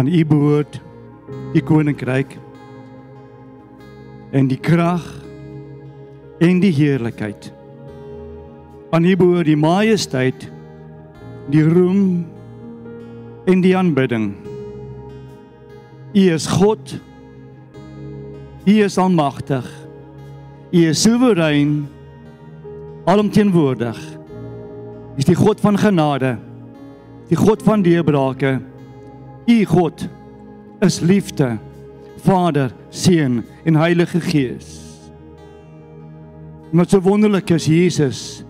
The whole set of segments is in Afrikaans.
aan U behoort die koninkryk en die krag en die heerlikheid. Aan U behoort die majesteit, die roem en die aanbidding. U is God. U is almagtig. U is soewerein, alomteenwoordig. U is die God van genade, die God van deurbrake. U God is liefde, Vader, Seun en Heilige Gees. Wat so wonderlik is Jesus,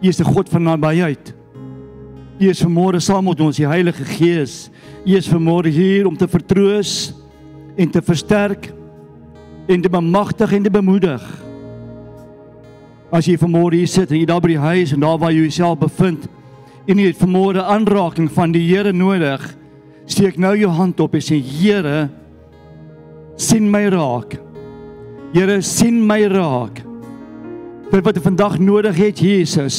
U is 'n God van nabyheid. U is vanmôre saam met ons, die Heilige Gees. U is vanmôre hier om te vertroos en te versterk en te bemagtig en te bemoedig. As jy vanmôre hier sit en jy daar by die huis en daar waar jy jouself bevind en jy het vanmôre aanraking van die Here nodig, steek nou jou hand op en sê Here, sien my raak. Here, sien my raak. Dit wat ek vandag nodig het, Jesus.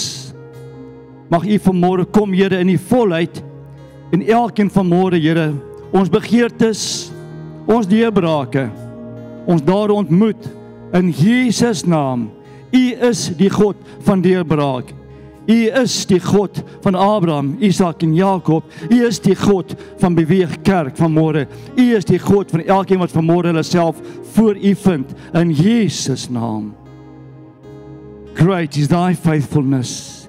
Mag U vanmôre kom, Here, in die volheid en elkeen vanmôre, Here, ons begeertes, ons deurbrake, ons daar ontmoet in Jesus naam. U is die God van deurbraak. U is die God van Abraham, Isak en Jakob. U is die God van beweeg kerk vanmôre. U is die God van elkeen wat vanmôre hulle self voor U vind in Jesus naam. Great is thy faithfulness.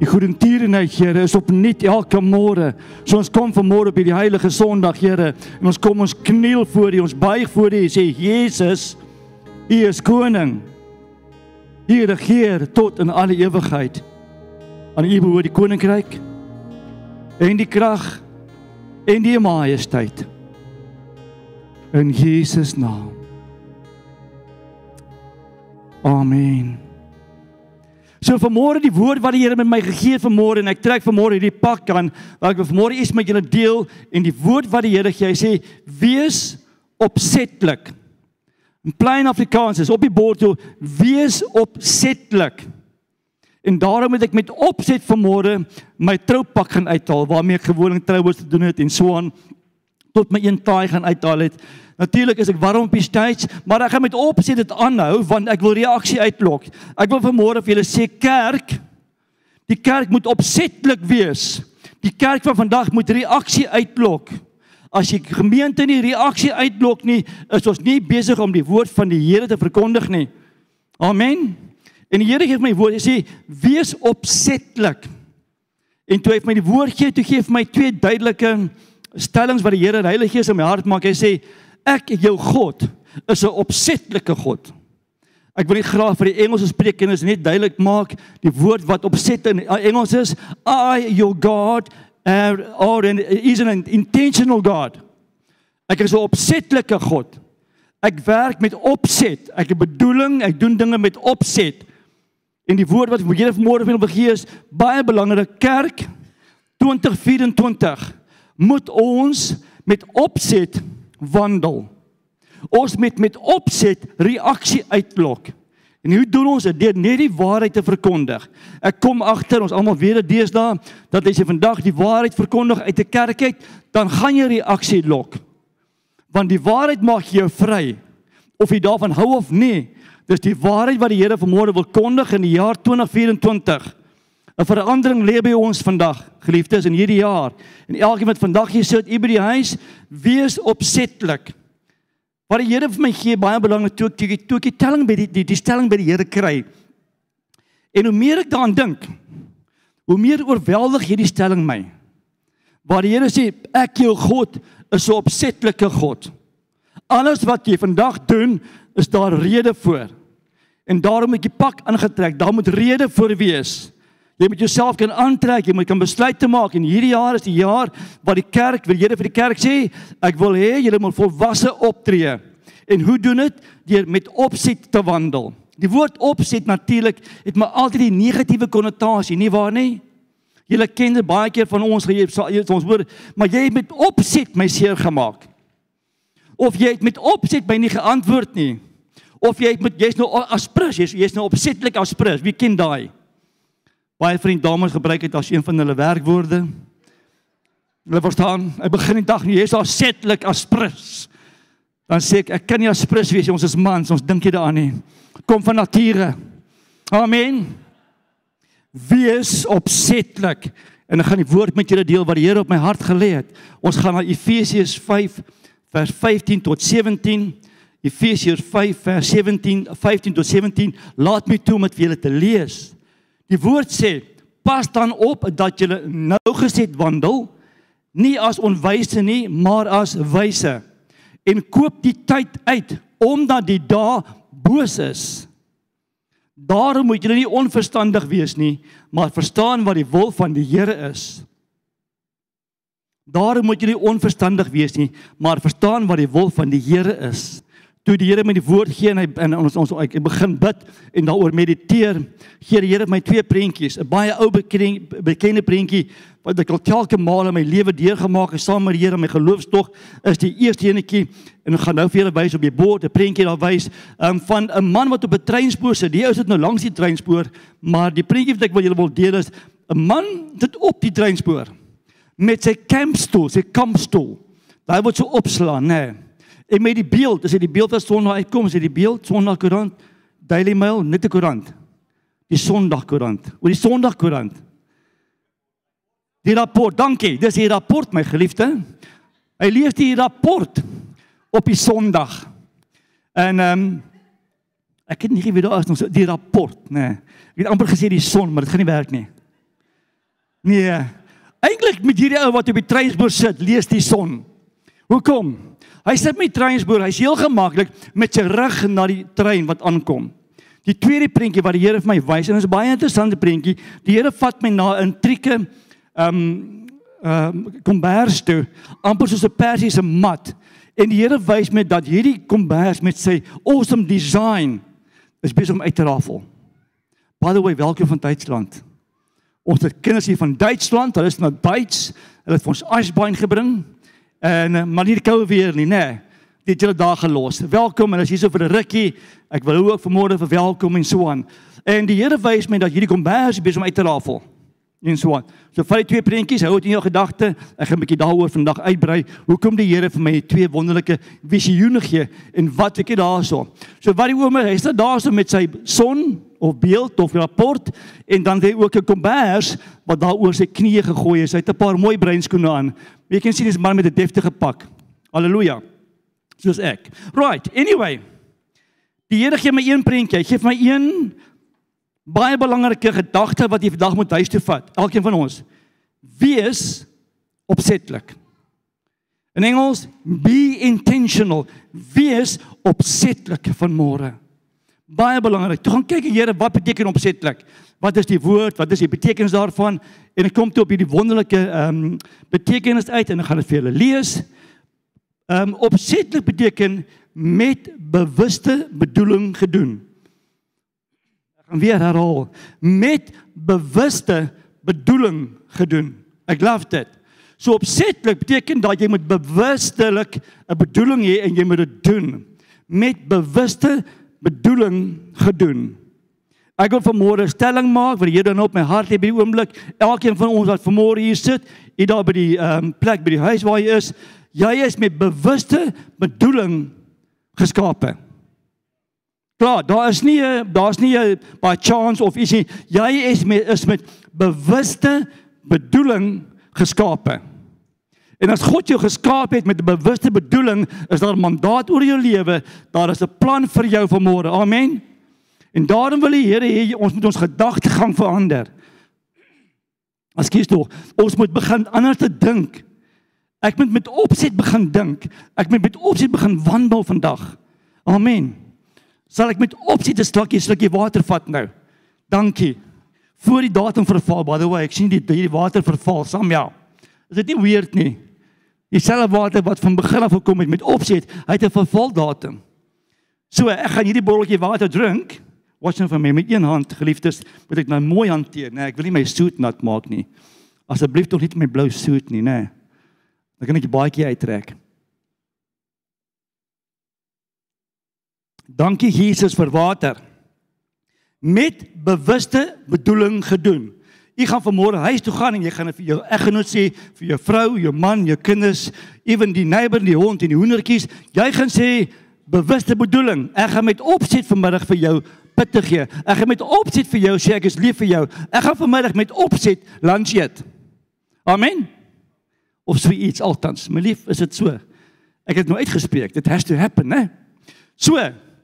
Die goedertierenheid, Here, is opnuut elke môre. So ons kom vanmôre op hierdie heilige Sondag, Here, en ons kom ons kniel voor U, ons buig voor U en sê Jesus, U is koning. U regeer tot in alle ewigheid. Aan U behoort die koninkryk en die krag en die majesteit. In Jesus naam. Amen. So vanmôre die woord wat die Here met my gegee het vanmôre en ek trek vanmôre hierdie pak aan wat ek vanmôre iets met julle deel en die woord wat die Here gee, hy sê wees opsetlik. In plain Afrikaans is op die bord toe wees opsetlik. En daarom het ek met opset vanmôre my troupak gaan uithaal waarmee ek gewoonlik troues te doen het en so aan tot my een taai gaan uithaal het. Natuurlik is ek warm op die stage, maar ek gaan met opset dit aanhou want ek wil reaksie uitlok. Ek wil vanmôre vir julle sê kerk, die kerk moet opsetlik wees. Die kerk van vandag moet reaksie uitlok. As die gemeente nie reaksie uitlok nie, is ons nie besig om die woord van die Here te verkondig nie. Amen. En die Here gee my woord, hy sê wees opsetlik. En toe hy my die woord gee, toe gee hy my twee duidelike stellings wat die Here die Heilige Gees in my hart maak. Hy sê ek jou God is 'n opsetlike God. Ek wil net graag vir die Engelse spreekkennis net duidelik maak die woord wat opset in Engels is I your God or an is an intentional God. Ek is 'n opsetlike God. Ek werk met opset. Ek het bedoeling, ek doen dinge met opset. En die woord wat julle vanmôre wil begee is baie belangrik. Kerk 2024 moet ons met opset wandel. Ons moet met opset reaksie uitlok. En hoe doen ons dit? Deur net die waarheid te verkondig. Ek kom agter ons almal weet dit deesdae dat as jy vandag die waarheid verkondig uit 'n kerk uit, dan gaan jy reaksie lok. Want die waarheid maak jou vry. Of jy daarvan hou of nie, dis die waarheid wat die Here vanmôre wil kondig in die jaar 2024. 'n Verandering lê by ons vandag, geliefdes, in hierdie jaar. En elkeen wat vandag hier sit by die huis, wees opsetlik. Wat die Here vir my gee, baie belangrik toe ek toe, toe ek die telling by die die, die stelling by die Here kry. En hoe meer ek daaraan dink, hoe meer oorweldig hierdie stelling my. Waar die Here sê, ek jou God is 'n opsetlike God. Alles wat jy vandag doen, is daar rede voor. En daarom het jy pak aangetrek, daar moet rede voor wees. Jy moet jouself kan aantrek, jy moet kan besluit te maak en hierdie jaar is die jaar wat die kerk, wil Here vir die kerk sê, ek wil hê julle moet volwasse optree. En hoe doen dit? Deur met opset te wandel. Die woord opset natuurlik het maar altyd die negatiewe konnotasie, nie waar nie? Julle ken dit baie keer van ons gee ons hoor, maar jy het met opset my seer gemaak. Of jy het met opset my nie geantwoord nie. Of jy het met jy's nou aspres, jy's jy's nou opsetlik aspres. Wie ken daai? Baie vriend dames gebruik dit as een van hulle werkwoorde. Hulle verstaan, ek begin die dag nie, jy's daar setlik as prins. Dan sê ek ek kan nie as prins wees, ons is mans, ons dink jy daaraan nie. Kom van nature. Amen. Wees opsetlik. En ek gaan die woord met julle deel wat die Here op my hart gelê het. Ons gaan na Efesiërs 5 vers 15 tot 17. Efesiërs 5 vers 17 15 tot 17. Laat my toe om dit vir julle te lees. Die woord sê: Pas dan op dat julle nou geset wandel, nie as onwyse nie, maar as wyse. En koop die tyd uit omdat die dae boos is. Daarom moet julle nie onverstandig wees nie, maar verstaan wat die wil van die Here is. Daarom moet julle onverstandig wees nie, maar verstaan wat die wil van die Here is. Toe die Here my die woord gee en hy en ons ons ek begin bid en daaroor mediteer, gee die Here my twee prentjies, 'n baie ou bekende prentjie wat ek al telke male in my lewe deurgemaak het saam met die Here my geloofstog is die eerste enetjie en ek gaan nou vir julle wys op die bord 'n prentjie daar wys um, van 'n man wat op 'n treinspoor sit. Die ou sit nou langs die treinspoor, maar die prentjie wat ek wil julle wil deel is 'n man sit op die treinspoor met sy campstoel, sy kampstoel. Daai word so opslaan, nê. Nee. En met die beeld, as jy die beeld as son uitkom, as jy die beeld Sondag Koerant, Daily Mail, net 'n koerant. Die Sondag Koerant, oor die Sondag Koerant. Die rapport, dankie. Dis die rapport my geliefde. Hy lees die rapport op die Sondag. En ehm um, ek het nie geweet daar is nog so die rapport, nê. Nee. Ek het amper gesê die son, maar dit gaan nie werk nie. Nee. Eintlik met hierdie ou wat op die treinspoor sit, lees die son. Hoekom? Hy sit met die treinspoor, hy's heel gemaklik met sy rug na die trein wat aankom. Die tweede prentjie wat die Here vir my wys en dit is 'n baie interessante prentjie. Die Here vat my na 'n trieke ehm um, ehm um, kombers toe, amper soos 'n persiese mat. En die Here wys my dat hierdie kombers met sy awesome design is besig om uit te rafel. By the way, welkom van Duitsland. Ons het kinders hier van Duitsland, hulle is na Duits, hulle het vir ons Eisbein gebring. En eh, maar nie koue weer nie. Nee. Dit het hulle daar gelos. Welkom en as jy so vir 'n rukkie, ek wil ook vanmôre vir welkom en so aan. En die Here wys my dat hierdie kombers besig om uit te rafel en so aan. So vat jy twee prentjies, hou dit in jou gedagte. Ek gaan 'n bietjie daaroor vandag uitbrei. Hoekom die Here vir my twee wonderlike visioene gee en wat ek daarso. So wat die ouma, hy staan daarso met sy son of beeld of rapport en dan het hy ook 'n kombers wat daaroor sy knieë gegooi is. Hy het 'n paar mooi breinskoene aan. Jy kan sien dis 'n man met 'n deftige pak. Halleluja. Soos ek. Right. Anyway. Die Here gee my een prentjie. Hy gee my een baie belangrike gedagte wat jy vandag moet huis toe vat. Elkeen van ons. Wees opsetlik. In Engels, be intentional. Wees opsetlik van môre. Baie belangrik. Toe gaan kyk die Here wat beteken opsetlik. Wat is die woord? Wat is die betekenis daarvan? En ek kom toe op hierdie wonderlike ehm um, betekenis uit en ek gaan dit vir julle lees. Ehm um, opsetlik beteken met bewuste bedoeling gedoen gaan weer herhaal met bewuste bedoeling gedoen. Ek love dit. So opsetlik beteken dat jy moet bewustelik 'n bedoeling hê en jy moet dit doen met bewuste bedoeling gedoen. Ek wil vanmôre stelling maak wat die Here nou op my hart het by die oomblik. Elkeen van ons wat vanmôre hier sit, hier daar by die ehm um, plek by die huis waar jy is, jy is met bewuste bedoeling geskape. Klaar, daar is nie daar's nie 'n by chance of ietsie. Jy is met is met bewuste bedoeling geskape. En as God jou geskaap het met 'n bewuste bedoeling, is daar 'n mandaat oor jou lewe. Daar is 'n plan vir jou vir môre. Amen. En daarom wil die Here hê ons moet ons gedagtegang verander. As kies toe, ons moet begin anders te dink. Ek moet met opset begin dink. Ek moet met opset begin wandel vandag. Amen. Sal ek met opsie 'n slukkie slukkie water vat nou? Dankie. Voor die datum verval by the way, ek sien die hierdie water verval, Samuel. Is dit nie weird nie? Dieselfde water wat van begin af gekom het met opsie, hy het 'n verval datum. So ek gaan hierdie botteltjie water drink. Watch nou vir my met een hand, geliefdes, moet ek nou mooi hanteer, né? Nee, ek wil nie my soet nat maak nie. Asseblief tog nie my blou soet nie, né? Nee. Dan kan ek die baadjie uittrek. Dankie Jesus vir water. Met bewuste bedoeling gedoen. jy gaan vanmôre huis toe gaan en jy gaan vir jou eggenoot sê, vir jou vrou, jou man, jou kinders, ewen die neighbor, die hond en die hoendertjies, jy gaan sê bewuste bedoeling. Ek gaan met opset vanmiddag vir jou bid te gee. Ek gaan met opset vir jou sê ek is lief vir jou. Ek gaan vanmiddag met opset lunch eet. Amen. Of so iets altans. My lief, is dit so? Ek het nou uitgespreek. Dit has to happen, né? So,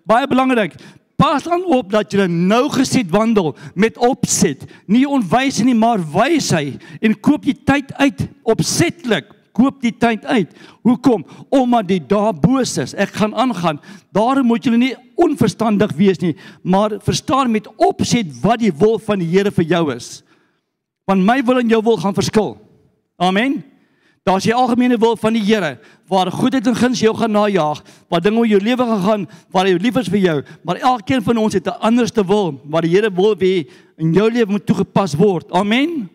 baie belangrik. Pas dan op dat jy nou gesit wandel met opset, nie onwys nie, maar wysheid en koop jy tyd uit opsetlik. Koop die tyd uit. Hoekom? Omdat die dae boos is. Ek gaan aangaan. Daarom moet julle nie onverstandig wees nie, maar verstaan met opset wat die wil van die Here vir jou is. Want my wil en jou wil gaan verskil. Amen. Daar's die algemene wil van die Here waar goedheid en guns jou gaan najag, waar dinge oor jou lewe gaan gaan, waar hy lief is vir jou, maar elkeen van ons het 'n anderste wil wat die Here wil hê in jou lewe moet toegepas word. Amen.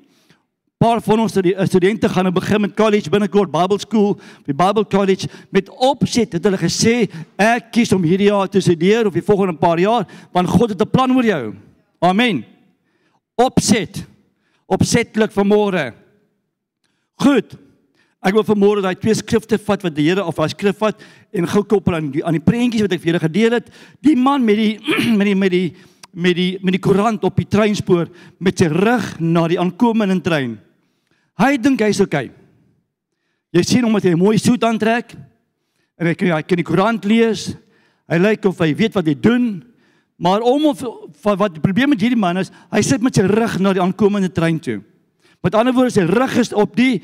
Paar van ons studente gaan nou begin met college binnekort Bible School, die Bible College met opset het hulle gesê ek kies om hierdie jaar te studeer of die volgende paar jaar want God het 'n plan oor jou. Amen. Opset. Opsetlik vir môre. Goed. Ek wil vanmôre daai twee skrifte vat wat die Here of daai skrif vat en gou koppel aan die aan die prentjies wat ek vir julle gedeel het. Die man met die met die met die met die met die koerant op die treinspoor met sy rug na die aankomende trein. Hy dink hy's okay. Jy sien hom met 'n mooi soet aantrek en hy kan hy kan die koerant lees. Hy lyk of hy weet wat hy doen. Maar om of wat die probleem met hierdie man is, hy sit met sy rug na die aankomende trein toe. Met ander woorde, sy rug is op die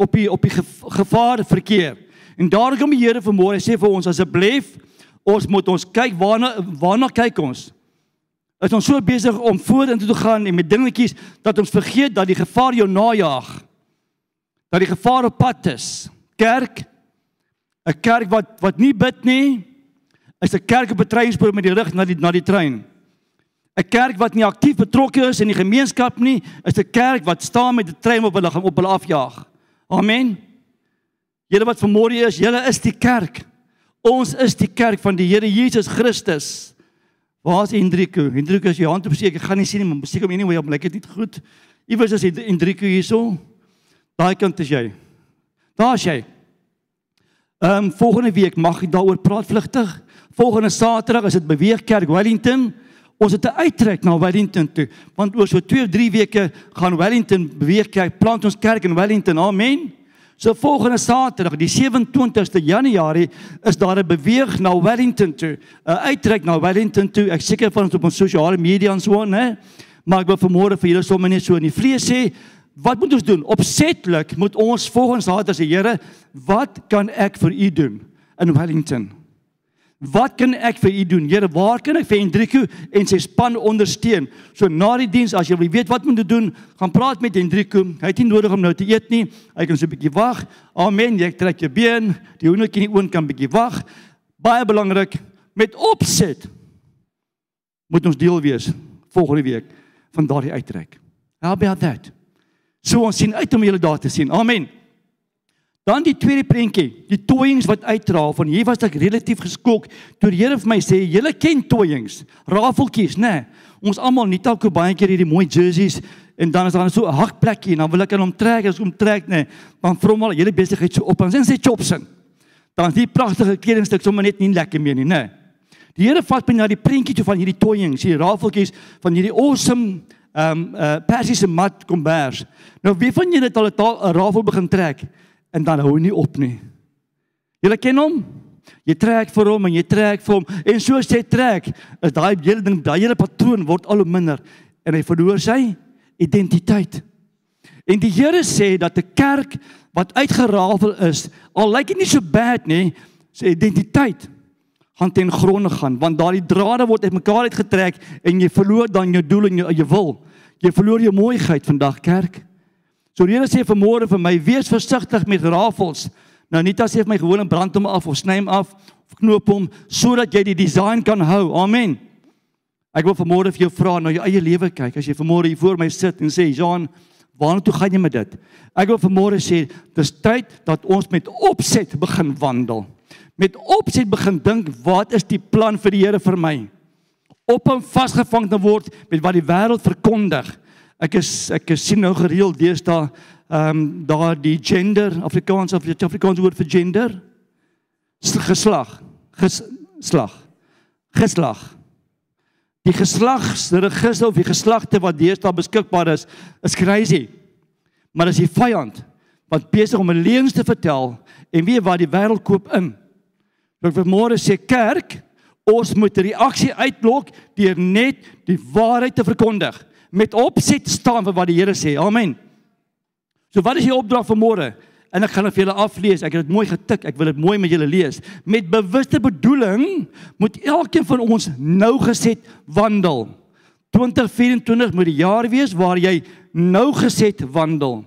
op die op die gevaar verkeer. En daarom kom die Here vanmôre sê vir ons asseblief, ons moet ons kyk waarna waarna kyk ons? Is ons so besig om vorentoe te gaan en met dingetjies dat ons vergeet dat die gevaar jou najag. Dat die gevaar op pad is. Kerk 'n kerk wat wat nie bid nie, is 'n kerk op 'n treinspoor met die rug na die na die trein. 'n kerk wat nie aktief betrokke is in die gemeenskap nie, is 'n kerk wat staan met 'n trein op hulle gaan op hulle afjaag. Amen. Julle wat vanmôre is, julle is die kerk. Ons is die kerk van die Here Jesus Christus. Waar is Hendriku? Hendriku is jou hand op seker, ek gaan nie sien nie, maar seker om anyway, op lyk dit goed. Iewers is Hendriku hierso. Daai kant is jy. Daar's jy. Ehm um, volgende week mag ek daaroor praat vlugtig. Volgende Saterdag is dit Beweeg Kerk Wellington. Ons het 'n uittrek na Wellington toe, want oor so 2 of 3 weke gaan Wellington beweeg kerk, plant ons kerk in Wellington. Amen. So volgende Saterdag, die 27ste Januarie, is daar 'n beweeg na Wellington toe. 'n Uittrek na Wellington toe. Ek seker van ons op ons sosiale media en so, né? Maar ek wil vanmôre vir julle sommer net so in die vlees sê, wat moet ons doen? Opsetlik moet ons volgens Saterdag sê, Here, wat kan ek vir u doen in Wellington? Wat kan ek vir u doen? Here, waar kan ek vir Hendriku en sy span ondersteun? So na die diens as jy weet wat moet doen, gaan praat met Hendriku. Hy het nie nodig om nou te eet nie. Hy kan so 'n bietjie wag. Amen. Jy trek jou been. Die hoendertjie in die oond kan bietjie wag. Baie belangrik met opset moet ons deel wees volgende week van daardie uittrek. How about that? So ons sien uit om julle daar te sien. Amen. Dan die tweede prentjie, die toyings wat uitdra van hier was ek relatief geskok toe die Here vir my sê, "Julle ken toyings, rafeltjies, né? Nee, ons almal nie dalk baie keer hierdie mooi jerseys en dan is daar so 'n hakplekkie en dan wil ek aan hom trek, as hom trek, né? Nee, dan vrom al hele besigheid so op en sê chopsin. Dan is die pragtige kledingstuk sommer net nie lekker meer nie, né? Nee. Die Here vat my na die prentjie toe van hierdie toyings, hierdie rafeltjies van hierdie awesome ehm um, uh persiese mat kombers. Nou wie van julle het al 'n rafel begin trek? En dan hou nie op nie. Jy ken hom? Jy trek vir hom en jy trek vir hom en soos jy trek, is daai hele ding, daai hele patroon word al hoe minder en hy verloor sy identiteit. En die Here sê dat 'n kerk wat uitgerafel is, al lyk dit nie so bad nie, sy identiteit gaan ten gronde gaan want daardie drade word uitmekaar uitgetrek en jy verloor dan jou doel en jou, jou wil. Jy verloor jou mooiheid vandag kerk. So die Here sê vanmôre vir my, wees versigtig met rafels. Nou dat sê vir my gewoon brand hom af of sny hom af of knoop hom sodat jy die design kan hou. Amen. Ek wil vanmôre vir jou vra na jou eie lewe kyk. As jy vanmôre hier voor my sit en sê, "Jean, waarna toe gaan jy met dit?" Ek wil vanmôre sê, dis tyd dat ons met opset begin wandel. Met opset begin dink, wat is die plan vir die Here vir my? Op hom vasgevang te word met wat die wêreld verkondig Ek is ek is sien nou gereeld deesdae ehm um, daar die gender Afrikaans of die Afrikaanse woord vir gender. Geslag geslag geslag. Die geslagsregister of die geslagte wat deesdae beskikbaar is is crazy. Maar as die vyand wat besig om 'n leuns te vertel en weet wat die wêreld koop in. Ek wil môre sê kerk ons moet reaksie uitlok deur net die waarheid te verkondig met opset staan vir wat die Here sê amen so wat is die opdrag vir môre En ek gaan dit vir julle aflees. Ek het dit mooi getik. Ek wil dit mooi met julle lees. Met bewuste bedoeling moet elkeen van ons nou geset wandel. 2024 moet die jaar wees waar jy nou geset wandel.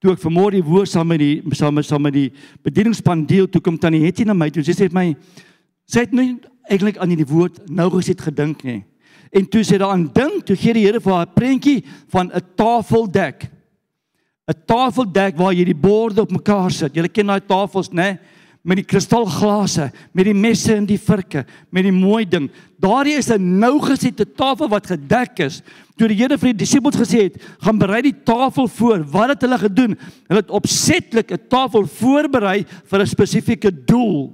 Toe ek vanmôre die woord saam met die saam met saam met die bedieningspan deel toe kom tannie Hetty na my toe. Sy sê vir my sy het nie eintlik aan die woord nou geset gedink nie. En toe sê daaraan dink, toe gee die Here vir haar 'n prentjie van 'n tafeldek. 'n tafeldek waar jy die borde op mekaar sit. Julle ken daai tafels, né? Met die kristalglase, met die messe en die vurke, met die mooi ding. Daardie is 'n nou gesette tafel wat gedek is. Toe die Here vir die disippels gesê het, gaan berei die tafel voor. Wat het hulle gedoen? Hulle het opsetlik 'n tafel voorberei vir 'n spesifieke doel.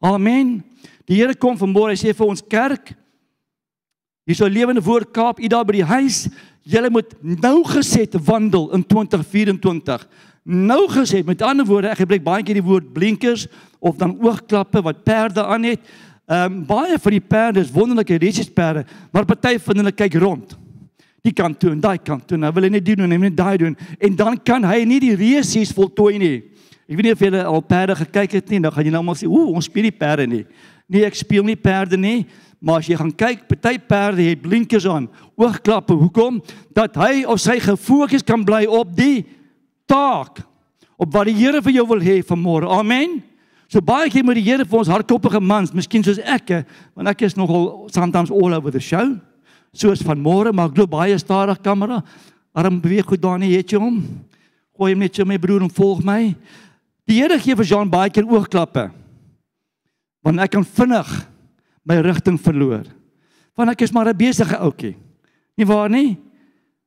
Amen. Die Here kom vanmôre, hy sê vir ons kerk, hier is 'n lewende woord Kaap, u daar by die huis, Julle moet nou geset wandel in 2024. Nou geset, met ander woorde, ek gebruik baie keer die woord blinkers of dan oogklappe wat perde aan het. Ehm um, baie van die perde is wonderlike resiesperde, maar party van hulle kyk rond. Die kant toe en daai kant toe. Nou wil hy net doen en net daai doen en dan kan hy nie die resies voltooi nie. Ek weet nie of julle al perde gekyk het nie, dan gaan jy nou maar sê, "Ooh, ons speel nie perde nie." Nee, ek speel nie perde nie. Maar as jy gaan kyk, party perde het blinkers aan, oogklappe. Hoekom? Dat hy of sy gefokus kan bly op die taak op wat die Here vir jou wil hê vanmôre. Amen. So baie keer moet die Here vir ons hardkoppige mans, miskien soos ek, want ek is nogal sometimes all over the show. Soos vanmôre, maar ek loop baie stadig kamera. Arm beweeg goed daar nie, het jy hom? Gooi hom net so my broer en volg my. Die Here gee vir Jean baie keer oogklappe. Want ek kan vinnig my rigting verloor. Want ek is maar 'n besige ouetjie. Nie waar nie?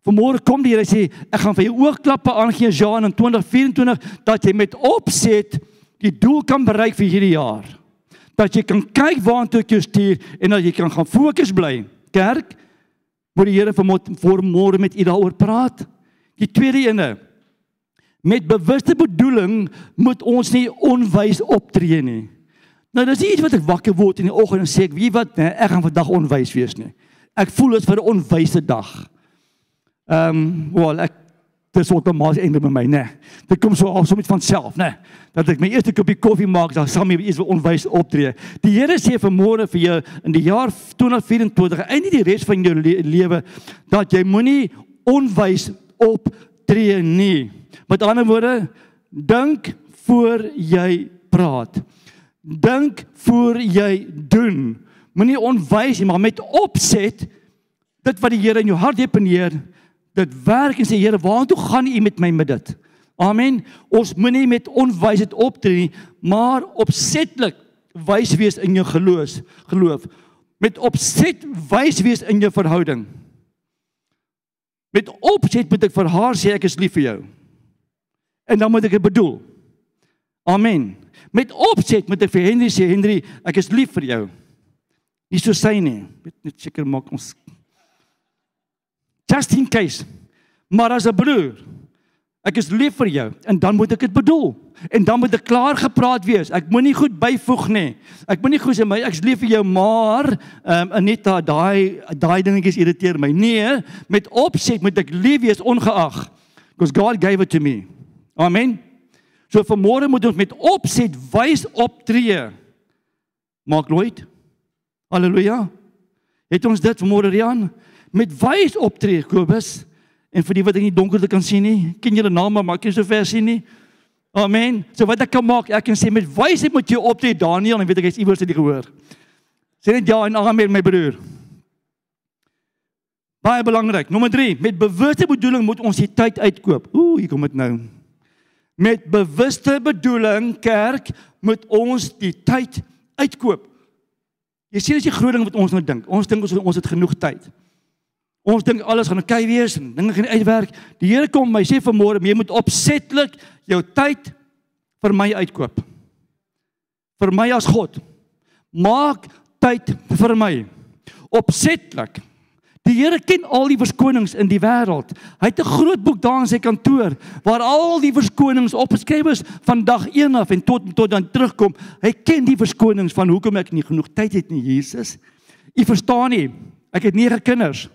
Vanmôre kom die Here sê ek gaan vir jou oogklappe aangee Jean in 2024 dat jy met opset die doel kan bereik vir hierdie jaar. Dat jy kan kyk waartoe ek jou stuur en dat jy kan gaan fokus bly. Kerk, moet die Here vir môre met u daaroor praat. Die tweede ene met bewuste bedoeling moet ons nie onwys optree nie. Nou dis iets wat ek wakker word in die oggend en sê ek wie wat nee, ek gaan vandag onwys wees nie. Ek voel dit vir 'n onwyse dag. Ehm, um, wel ek dis maar einde by my, né. Dit kom so af so met van self, né. Dat ek my eerste koppie koffie maak, dan sal my iets wat onwys optree. Die Here sê vir môre vir jou in die jaar 2024 en nie die res van jou le lewe dat jy moenie onwys optree nie. Met ander woorde, dink voor jy praat. Dink voor jy doen. Moenie onwys nie, maar met opset dit wat die Here in jou hart deponeer, dit werk en sê Here, waartoe gaan U met my met dit? Amen. Ons moenie met onwysheid optree nie, maar opsetlik wys wees in jou geloof, geloof. Met opset wys wees in jou verhouding. Met opset moet ek vir haar sê ek is lief vir jou. En dan moet ek dit bedoel. Amen. Met opset moet ek vir Henry sê, Henry, ek is lief vir jou. Nie so sy nie. Net net seker maak ons just in case. Maar as 'n broer, ek is lief vir jou en dan moet ek dit bedoel. En dan moet ek klaar gepraat wees. Ek moenie goed byvoeg nie. Ek moenie goed sê my ek's lief vir jou, maar ehm um, Anita, daai daai dingetjies irriteer my. Nee, met opset moet ek lief wees ongeag. Because God gave it to me. Amen. So vanmôre moet ons met opset wys optree. Maak nooit. Halleluja. Het ons dit vanmôre Rian met wys optree Kobus en vir die wat in die donker kan sien nie, ken julle name maar kan so ver sien nie. Amen. So wat ek kan maak, ek kan sê met wysheid moet jy optree Daniel en weet ek hy's iewers jy gehoor. Sê net ja en amen my broer. Baie belangrik. Nommer 3, met bewuste bedoeling moet ons die tyd uitkoop. Ooh, hier kom dit nou met bewuste bedoeling kerk moet ons die tyd uitkoop. Jy sien as jy groot ding wat ons nou dink. Ons dink ons ons het genoeg tyd. Ons dink alles gaan oukei wees en dinge gaan uitwerk. Die Here kom my sê vanmôre, jy moet opsetlik jou tyd vir my uitkoop. Vir my as God. Maak tyd vir my. Opsetlik. Die Here ken al die verskonings in die wêreld. Hy het 'n groot boek daar in sy kantoor waar al die verskonings opgeskryf is van dag 1 af en tot tot dan terugkom. Hy ken die verskonings van hoekom ek nie genoeg tyd het nie, Jesus. U verstaan nie. Ek het 9 kinders.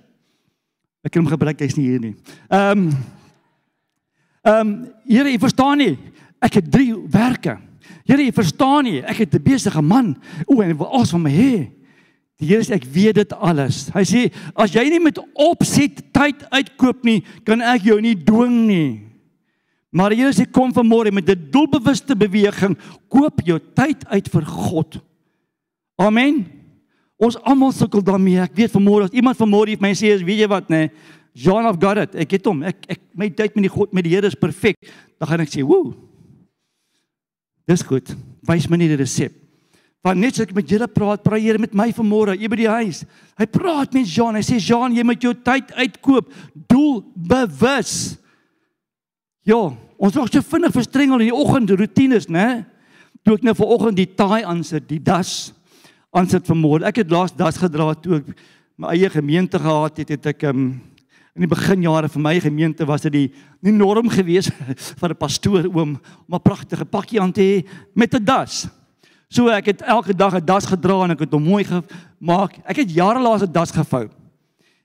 Ek kan hom gebruik, hy's nie hier nie. Ehm um, Ehm um, Here, u verstaan nie. Ek het 3 werke. Here, u verstaan nie. Ek het 'n besige man. O, en wil alles van my hê. Die Here sê ek weet dit alles. Hy sê as jy nie met opset tyd uitkoop nie, kan ek jou nie dwing nie. Maar die Here sê kom vanmôre met 'n doelbewuste beweging, koop jou tyd uit vir God. Amen. Ons almal sukkel daarmee. Ek weet vanmôre as iemand vanmôre vir my sê, weet jy wat nê? John of got it. Ek het hom. Ek ek my tyd met die God met die Here is perfek. Dan gaan ek sê, "Woe." Dis goed. Wys my net die resep. Want net as ek met julle praat, praat Here met my vanmôre hier by die huis. Hy praat met Jean. Hy sê Jean, jy moet jou tyd uitkoop, doelbewus. Ja, ons word so vinnig verstrengel in die oggend rotines, né? Toe ek nou vanoggend die taai aansit, die das aansit vanmôre. Ek het laas das gedra toe ek my eie gemeente gehad het, het ek um, in die beginjare vir my gemeente was dit die nie norm geweest vir 'n pastoor oom om 'n pragtige pakkie aan te hê met 'n das. So ek het elke dag 'n das gedra en ek het hom mooi gemaak. Ek het jare laas 'n das gevou.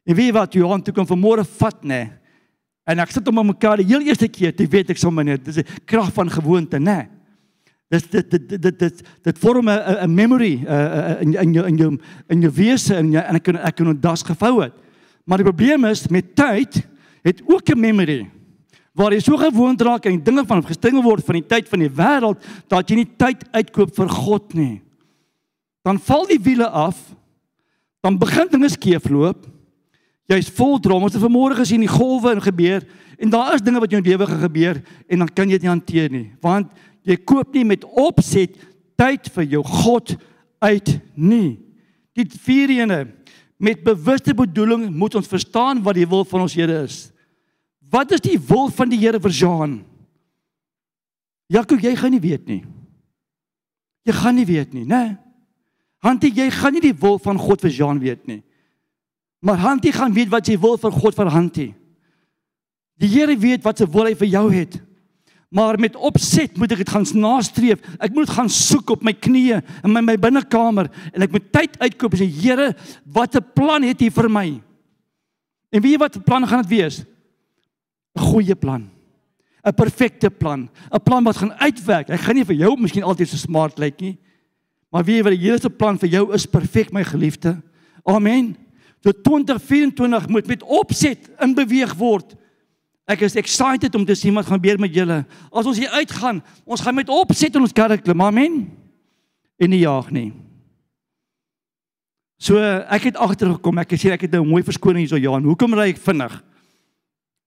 En weet wat Johan toe kom vanmôre vat nê. En ek sit hom op mekaar die heel eerste keer, jy weet ek sommer net, dis 'n krag van gewoonte nê. Dis dit dit dit dit dit dit vorm 'n 'n memory uh, in in jou in jou in jou wese en en ek kan ek kan 'n das gevou het. Maar die probleem is met tyd het ook 'n memory waar jy so gewoond raak aan die dinge van gestringel word van die tyd van die wêreld dat jy nie tyd uitkoop vir God nie. Dan val die wiele af. Dan begin dinge skeefloop. Jy's vol drama. Ons het vanmôre gesien die golwe en gebeur en daar is dinge wat in jou lewe gebeur en dan kan jy dit nie hanteer nie want jy koop nie met opset tyd vir jou God uit nie. Die vierde ene met bewuste bedoeling moet ons verstaan wat die wil van ons Here is. Wat is die wil van die Here vir Jean? Jakob, jy gaan nie weet nie. Jy gaan nie weet nie, né? Hantie, jy gaan nie die wil van God vir Jean weet nie. Maar Hantie gaan weet wat sy wil vir God vir Hantie. Die Here weet wat se wil hy vir jou het. Maar met opset moet ek dit gaan nastreef. Ek moet gaan soek op my knieë in my, my binnekamer en ek moet tyd uitkoop en sê Here, wat 'n plan het U vir my? En weet jy wat 'n plan gaan dit wees? 'n goeie plan. 'n perfekte plan, 'n plan wat gaan uitwerk. Hy gaan nie vir jou miskien altyd so smart lyk nie. Maar weet jy wat die Here se plan vir jou is perfek my geliefde. Amen. So 2024 moet met opset in beweeg word. Ek is excited om te sien wat gaan gebeur met julle. As ons hier uitgaan, ons gaan met opset in ons kerk klim. Amen. En nie jaag nie. So ek het agtergekom. Ek sê ek het nou 'n mooi verskoning hierso Johan. Hoekom ry ek vinnig?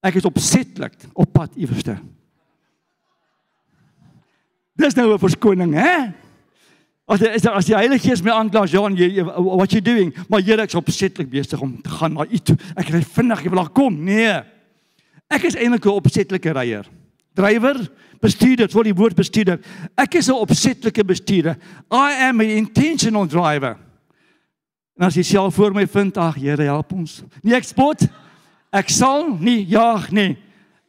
Ek is opsetlik op pad iewerste. Dis nou 'n verskoning, hè? As die, as die Heilige Gees my aankla, Jean, jy what you doing? Maar Here, ek is opsetlik besig om te gaan na U toe. Ek ry vinnig, ek wil daar kom. Nee. Ek is eintlik 'n opsetlike ryer. Drywer, bestuurder, wat die woord bestuurder. Ek is 'n opsetlike bestuurder. I am an intentional driver. En as jy self voor my vind, ag Here, help ons. Nee, ek spot. Ek sal nie jaag nie.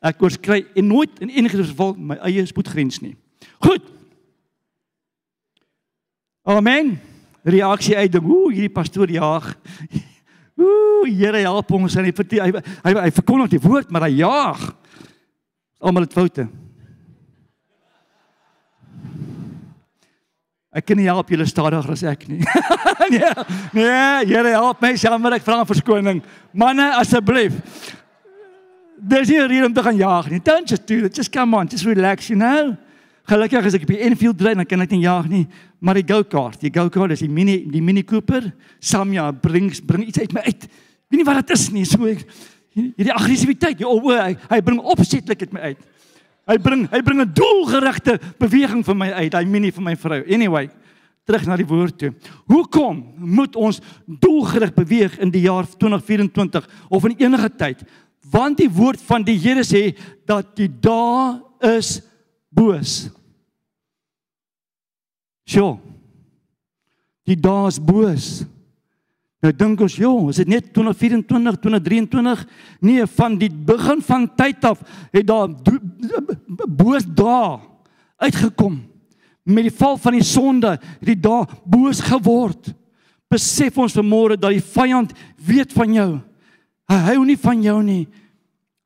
Ek oorskry en nooit in enige geval my eie spoedgrens nie. Goed. Amen. Reaksie uit ding. Ooh, hierdie pastoor jaag. Ooh, Here help ons en hy hy hy, hy verkondig die woord, maar hy jaag. Almal het foute. Ek kan nie help julle stadiger as ek nie. nee, nee, Here help my, jammer ek vra verskoning. Manne, asseblief. Dis nie rede om te gaan jaag nie. Don't just do it. Just come on, just relax, you know. Gelukkig as ek op die Enfield ry, dan kan ek nie jaag nie. Maar die go-kart, die go-kart is die mini die Mini Cooper. Samja bring bring iets uit my uit. Weet nie wat dit is nie. So ek hierdie aggressiwiteit, oh, hy, hy bring opsetlik uit my uit. Hy bring hy bring 'n doelgerigte beweging vir my uit, hy mini vir my vrou. Anyway, terug na die woord toe. Hoekom moet ons doelgerig beweeg in die jaar 2024 of in enige tyd? Want die woord van die Here sê dat die dae is boos. Sjoe. Die dae is boos. Nou dink ons, joh, is dit net 2024, 2023? Nee, van die begin van tyd af het daar boos dae uitgekom. Met die val van die sonde het die dae boos geword. Besef ons vanmôre dat die vyand weet van jou. Hy hou nie van jou nie.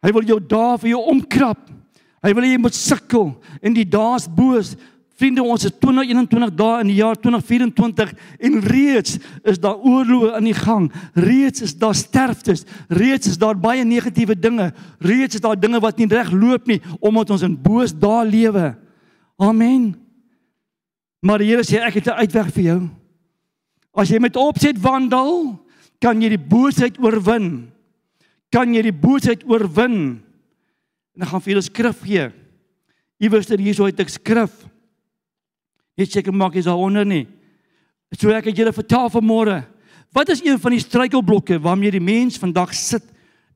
Hy wil jou dae vir jou omkrap. Hy wil hê jy moet sukkel en die dae is boos. Vriende, ons is 2021 dae in die jaar 2024 en reeds is daar oorloë aan die gang. Reeds is daar sterftes. Reeds is daar baie negatiewe dinge. Reeds is daar dinge wat nie reg loop nie omdat ons in boos dae lewe. Amen. Maar die Here sê ek het 'n uitweg vir jou. As jy met opset wandel, kan jy die boosheid oorwin. Kan jy die boosheid oorwin? En ek gaan vir julle skrif gee. Iewers hier so het ek skrif. Net seker maak jy's daaronder nie. So ek het julle vertel vanmôre. Wat is een van die struikelblokke waarmee die mens vandag sit?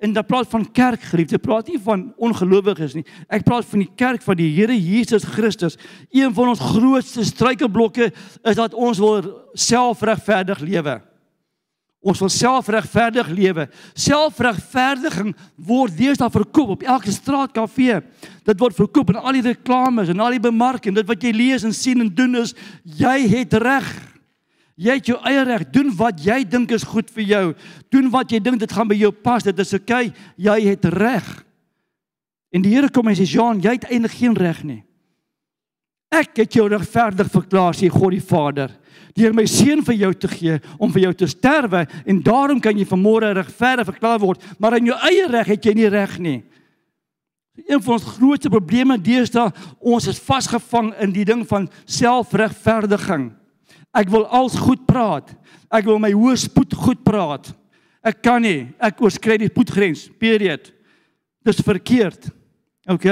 En dan praat van kerk geliefde, praat nie van ongelowiges nie. Ek praat van die kerk van die Here Jesus Christus. Een van ons grootste struikelblokke is dat ons wil selfregverdig lewe. Ons wil selfregverdig lewe. Selfregverdiging word deesdae verkoop op elke straatkafee. Dit word verkoop in al die reklames en al die bemarking. Dit wat jy lees en sien en doen is jy het reg. Jy het jou eie reg. Doen wat jy dink is goed vir jou. Doen wat jy dink dit gaan by jou pas. Dit is oukei. Okay. Jy het reg. En die Here kom en sê, "Jean, jy het eintlik geen reg nie." Ek het jou regverdig verklaar, sê God die Vader deur my seun vir jou te gee om vir jou te sterwe en daarom kan jy vanmôre regverdig verklaar word, maar in jou eie reg het jy nie reg nie. Een van ons grootste probleme deesdae, ons is vasgevang in die ding van selfregverdiging. Ek wil als goed praat. Ek wil my hoë spoed goed praat. Ek kan nie. Ek oorskry die spoedgrens. Period. Dis verkeerd. OK?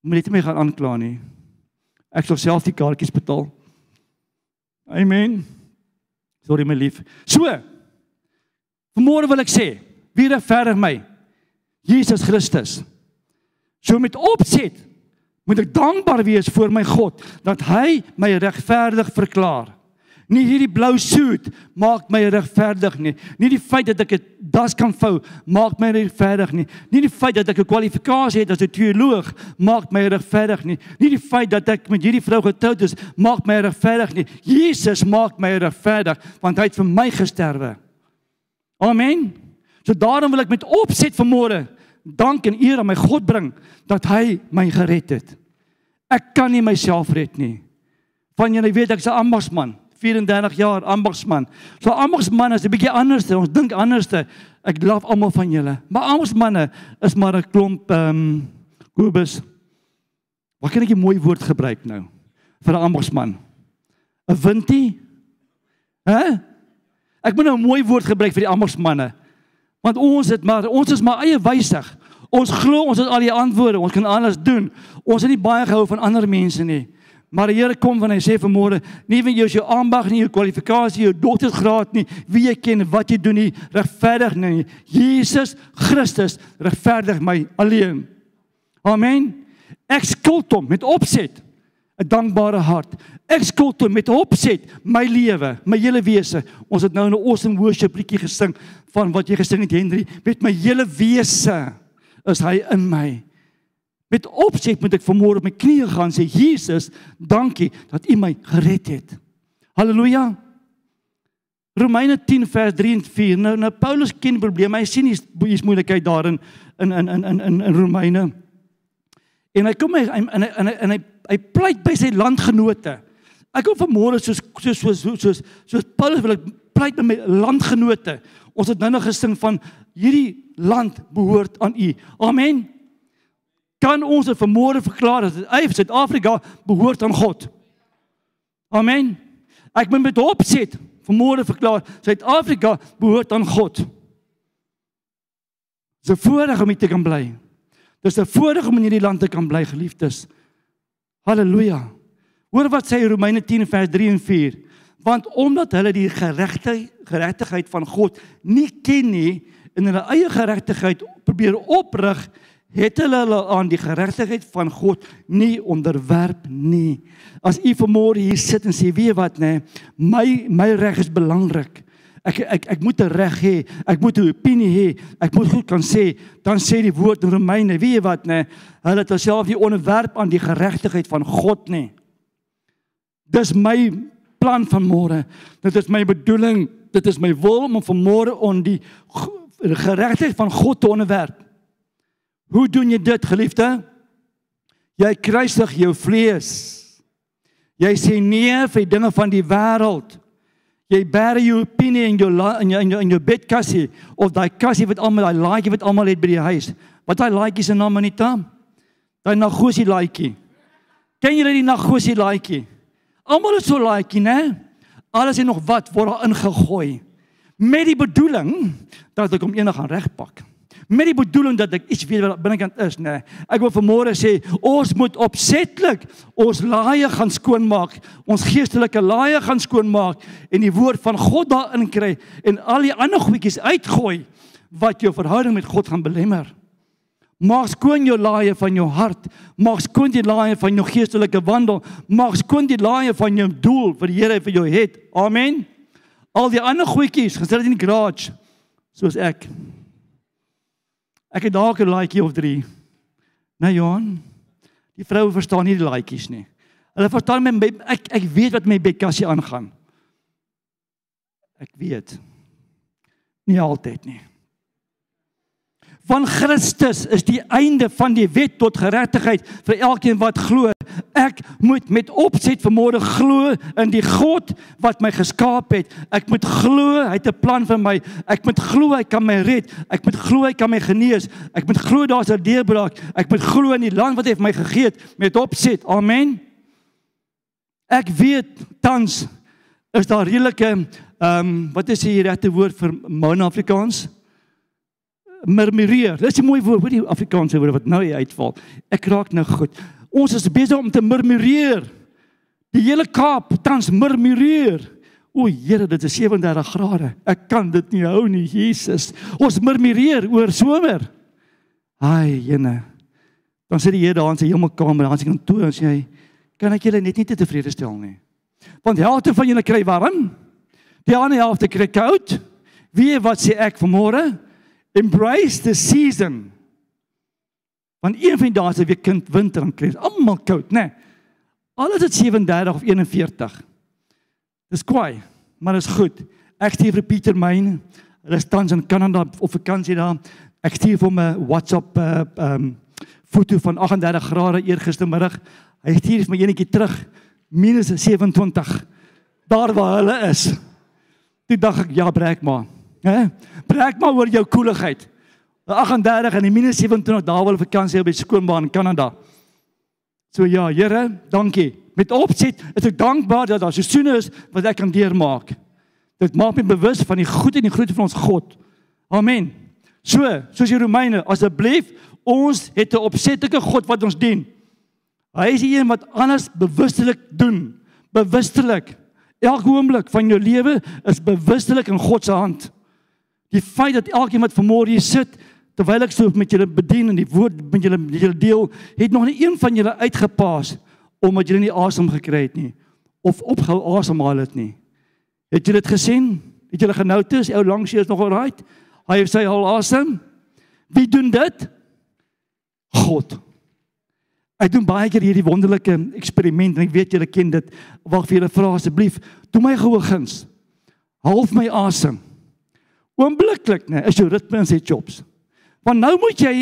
Moet net my gaan aankla nie. Ek sal self die kaartjies betaal. Amen. Sorry my lief. So. Vanmôre wil ek sê, wie regverdig my? Jesus Christus. So met opset moet ek dankbaar wees voor my God dat hy my regverdig verklaar. Nie hierdie blou soet maak my regverdig nie. Nie die feit dat ek 'n das kan vou maak my regverdig nie. Nie die feit dat ek 'n kwalifikasie het as 'n teoloog maak my regverdig nie. Nie die feit dat ek met hierdie vrou getroud is maak my regverdig nie. Jesus maak my regverdig want hy het vir my gesterwe. Amen. So daarom wil ek met opset vanmôre dank en eer aan my God bring dat hy my gered het. Ek kan nie myself red nie. Van julle weet ek's 'n ambagsman. 34 jaar ambagsman. So ambagsman is 'n bietjie anders. Ons dink anders. Ek laf almal van julle. Maar ambagsmanne is maar 'n klomp ehm um, Kobus. Wat kan ek 'n mooi woord gebruik nou vir 'n ambagsman? 'n Windie? Hæ? Ek moet nou 'n mooi woord gebruik vir die ambagsmanne. Want ons het maar ons is maar eie wysig. Ons glo ons het al die antwoorde. Ons kan alles doen. Ons het nie baie gehou van ander mense nie. Maar die Here kom wanneer hy sê vanmôre, nie wie jy jou aanbag nie, jou kwalifikasie, jou doktersgraad nie, wie jy ken, wat jy doen nie, regverdig nie. Jesus Christus regverdig my alleen. Amen. Ek skuld hom met opset 'n dankbare hart. Ek skuld hom met opset my lewe, my hele wese. Ons het nou 'n awesome worship liedjie gesing van wat jy gesing het Henry, met my hele wese is hy in my. Met opset moet ek vanmôre op my knieë gaan sê Jesus, dankie dat U my gered het. Halleluja. Romeine 10 vers 3 en 4. Nou nou Paulus ken probleme. Hy sien hier's moeilikheid daarin in in in in in in Romeine. En hy kom hy en en en, en hy hy pleit by sy landgenote. Ek kom vanmôre soos soos soos soos soos Paulus wil ek pleit by my landgenote. Ons het nou nog gesing van hierdie land behoort aan U. Amen kan ons dit vermoere verklaar dat hy Suid-Afrika behoort aan God. Amen. Ek moet met opset vermoere verklaar Suid-Afrika behoort aan God. Dis 'n voorreg om hier te kan bly. Dis 'n voorreg om in hierdie land te kan bly, geliefdes. Halleluja. Hoor wat sê Romeine 10 vers 3 en 4. Want omdat hulle die geregtigheid geregtigheid van God nie ken nie en hulle eie geregtigheid probeer oprig, het hulle hulle aan die geregtigheid van God nie onderwerp nie. As u vanmôre hier sit en sê, "Weet wat nê, my my reg is belangrik." Ek ek ek moet 'n reg hê. Ek moet 'n opinie hê. Ek moet goed kan sê. Dan sê die woord in Romeine, weet jy wat nê? Hulle het homself nie onderwerp aan die geregtigheid van God nie. Dis my plan van môre. Dit is my bedoeling. Dit is my wil om van môre on die geregtigheid van God te onderwerp. Hoe doen jy dit, geliefde? Jy kruisig jou vlees. Jy sê nee vir die dinge van die wêreld. Jy bære jou opinie in jou in jou in jou, jou bedkassie of daai kassie wat almal daai laaitjie wat almal het by die huis. Wat daai laaitjie se naam Anita? Daai nagosie laaitjie. Ken julle die nagosie laaitjie? Almal het so laaitjie, né? Alles en nog wat word daar ingegooi met die bedoeling dat ek hom eendag gaan regpak met die bedoeling dat ek iets weet wat binnekant is, nê. Nee. Ek wil vanmôre sê ons moet opsetlik ons laaie gaan skoonmaak, ons geestelike laaie gaan skoonmaak en die woord van God daarin kry en al die ander goedjies uitgooi wat jou verhouding met God gaan belemmer. Maak skoon jou laaie van jou hart. Maak skoon die laaie van jou geestelike wandel. Maak skoon die laaie van jou doel vir die Here vir jou het. Amen. Al die ander goedjies, gesit in die garage soos ek. Ek het dalk 'n laaitjie of 3. Nou Johan, die vroue verstaan nie die laaitjies nie. Hulle verstaan my ek ek weet wat my bekassie aangaan. Ek weet. Nie altyd nie van Christus is die einde van die wet tot geregtigheid vir elkeen wat glo. Ek moet met opset vanmôre glo in die God wat my geskaap het. Ek moet glo hy het 'n plan vir my. Ek moet glo hy kan my red. Ek moet glo hy kan my genees. Ek moet glo daar's 'n deurbraak. Ek moet glo in die land wat hy vir my gegee het met opset. Amen. Ek weet tans is daar redelike ehm um, wat is die regte woord vir Mon Afrikaans? murmureer. Dis 'n mooi woord, hoor die Afrikaanse woord wat nou uitval. Ek raak nou goed. Ons is besig om te murmureer. Die hele Kaap tans murmureer. O Here, dit is 37 grade. Ek kan dit nie hou nie, Jesus. Ons murmureer oor somer. Ai, jene. Dan sit die Here daar in sy hemelkamer, daar in sy kantoor en sê hy, "Kan ek julle net nie te tevrede stel nie?" Want die helfte van julle kry warm. Die ander helfte kry koud. Wie wat sê ek vanmôre? Embrace the season. Want een van daai se weer kind winter en kry almal koud, né? Nee. Al is dit 37 of 41. Dis kwaai, maar dit is goed. Ek stuur vir Pieter Myn. Hulle is tans in Kanada op vakansie daar. Ek stuur vir hom 'n WhatsApp uh um foto van 38 grade eergistermiddag. Hy stuur vir my eenetjie terug minus 27 daar waar hulle is. Toe dink ek ja, breek maar. Hè? Breek maar oor jou koeligheid. 38 en die minus 27 dae wil vakansie op die skoonbaan in Kanada. So ja, Here, dankie. Met opset is ek dankbaar dat daar seisoene is wat ek kan deurmaak. Dit maak my bewus van die goed en die grootte van ons God. Amen. So, soos die Romeine, asseblief, ons het 'n opsetlike God wat ons dien. Hy is die een wat alles bewustelik doen. Bewustelik. Elke oomblik van jou lewe is bewustelik in God se hand. Die feit dat elkeen wat vanmôre hier sit terwyl ek so met julle bedien en die woord met julle met julle deel, het nog nie een van julle uitgepaas omdat julle nie asem gekry het nie of opgehou asemhaal het nie. Het julle dit gesien? Het julle genoteer? Ou langs hier is nog alright. Hy het sy al asem. Wie doen dit? God. Ek doen baie keer hierdie wonderlike eksperiment en ek weet julle ken dit. Wag vir julle vra asseblief. Doen my goeie guns. Half my asem. Oombliklik, né, is jou ritme in sy chops. Want nou moet jy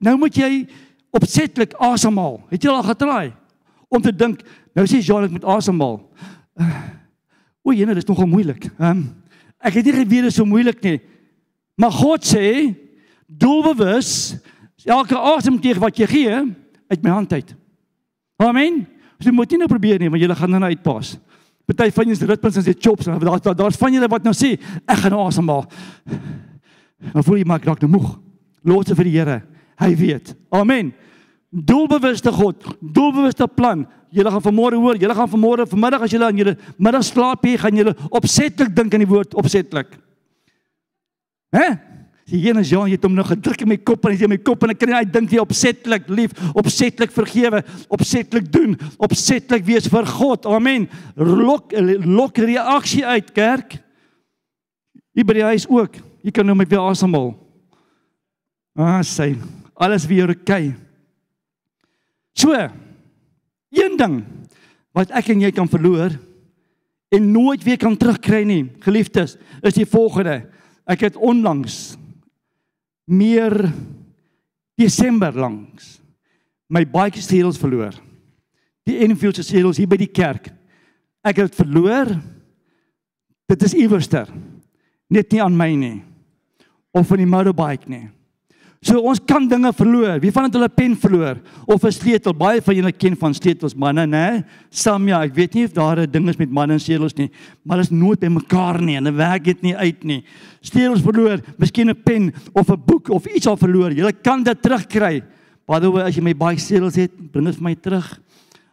nou moet jy opsetlik asemhaal. Het jy al getraai om te dink, nou sê Jean ek moet asemhaal. O, jene, dis nogal moeilik. Um, ek het nie geweet dit is so moeilik nie. Maar God sê doelbewus elke asemteug wat jy gee uit my hand uit. Amen. Jy moet nie nou probeer nie, want jy gaan dan nou uitpas. Party van julle se ritmes is net chops. Daar's daar's daar van julle wat nou sê, ek gaan nou asemhaal. Dan voel jy maar dalk nou moeg. Los dit vir die Here. Hy weet. Amen. Doelbewuste God, doelbewuste plan. Julle gaan vanmôre hoor, julle gaan vanmôre vanmiddag as julle aan julle middag slaap hier, gaan julle opsetlik dink aan die woord opsetlik. Hè? Die een is ja, jy het hom nou gedruk in my kop en hy sê my kop en ek kan nie uitdink jy opsetlik lief, opsetlik vergewe, opsetlik doen, opsetlik wees vir God. Amen. Lok lok reaksie uit kerk. Hier by die huis ook. Jy kan nou met weer asemhaal. Ah, sê. Alles weer oké. Okay. So. Een ding wat ek en jy kan verloor en nooit weer kan terugkry nie, geliefdes, is die volgende. Ek het onlangs meer Desember langs my bike seals verloor. Die Enfield se seals hier by die kerk. Ek het verloor. Dit is iewerster. Net nie aan my nie. Of van die motorbike nie. So ons kan dinge verloor. Wie van hulle 'n pen verloor of 'n sleutel? Baie van julle ken van sleutels manne, né? Samia, ek weet nie of daar 'n ding is met manne en sleutels nie, maar dit is nooit by mekaar nie en dit werk dit nie uit nie. Sleutels verloor, miskien 'n pen of 'n boek of iets al verloor. Jy kan dit terugkry. By the way, as jy my baie sleutels het, bring dit vir my terug.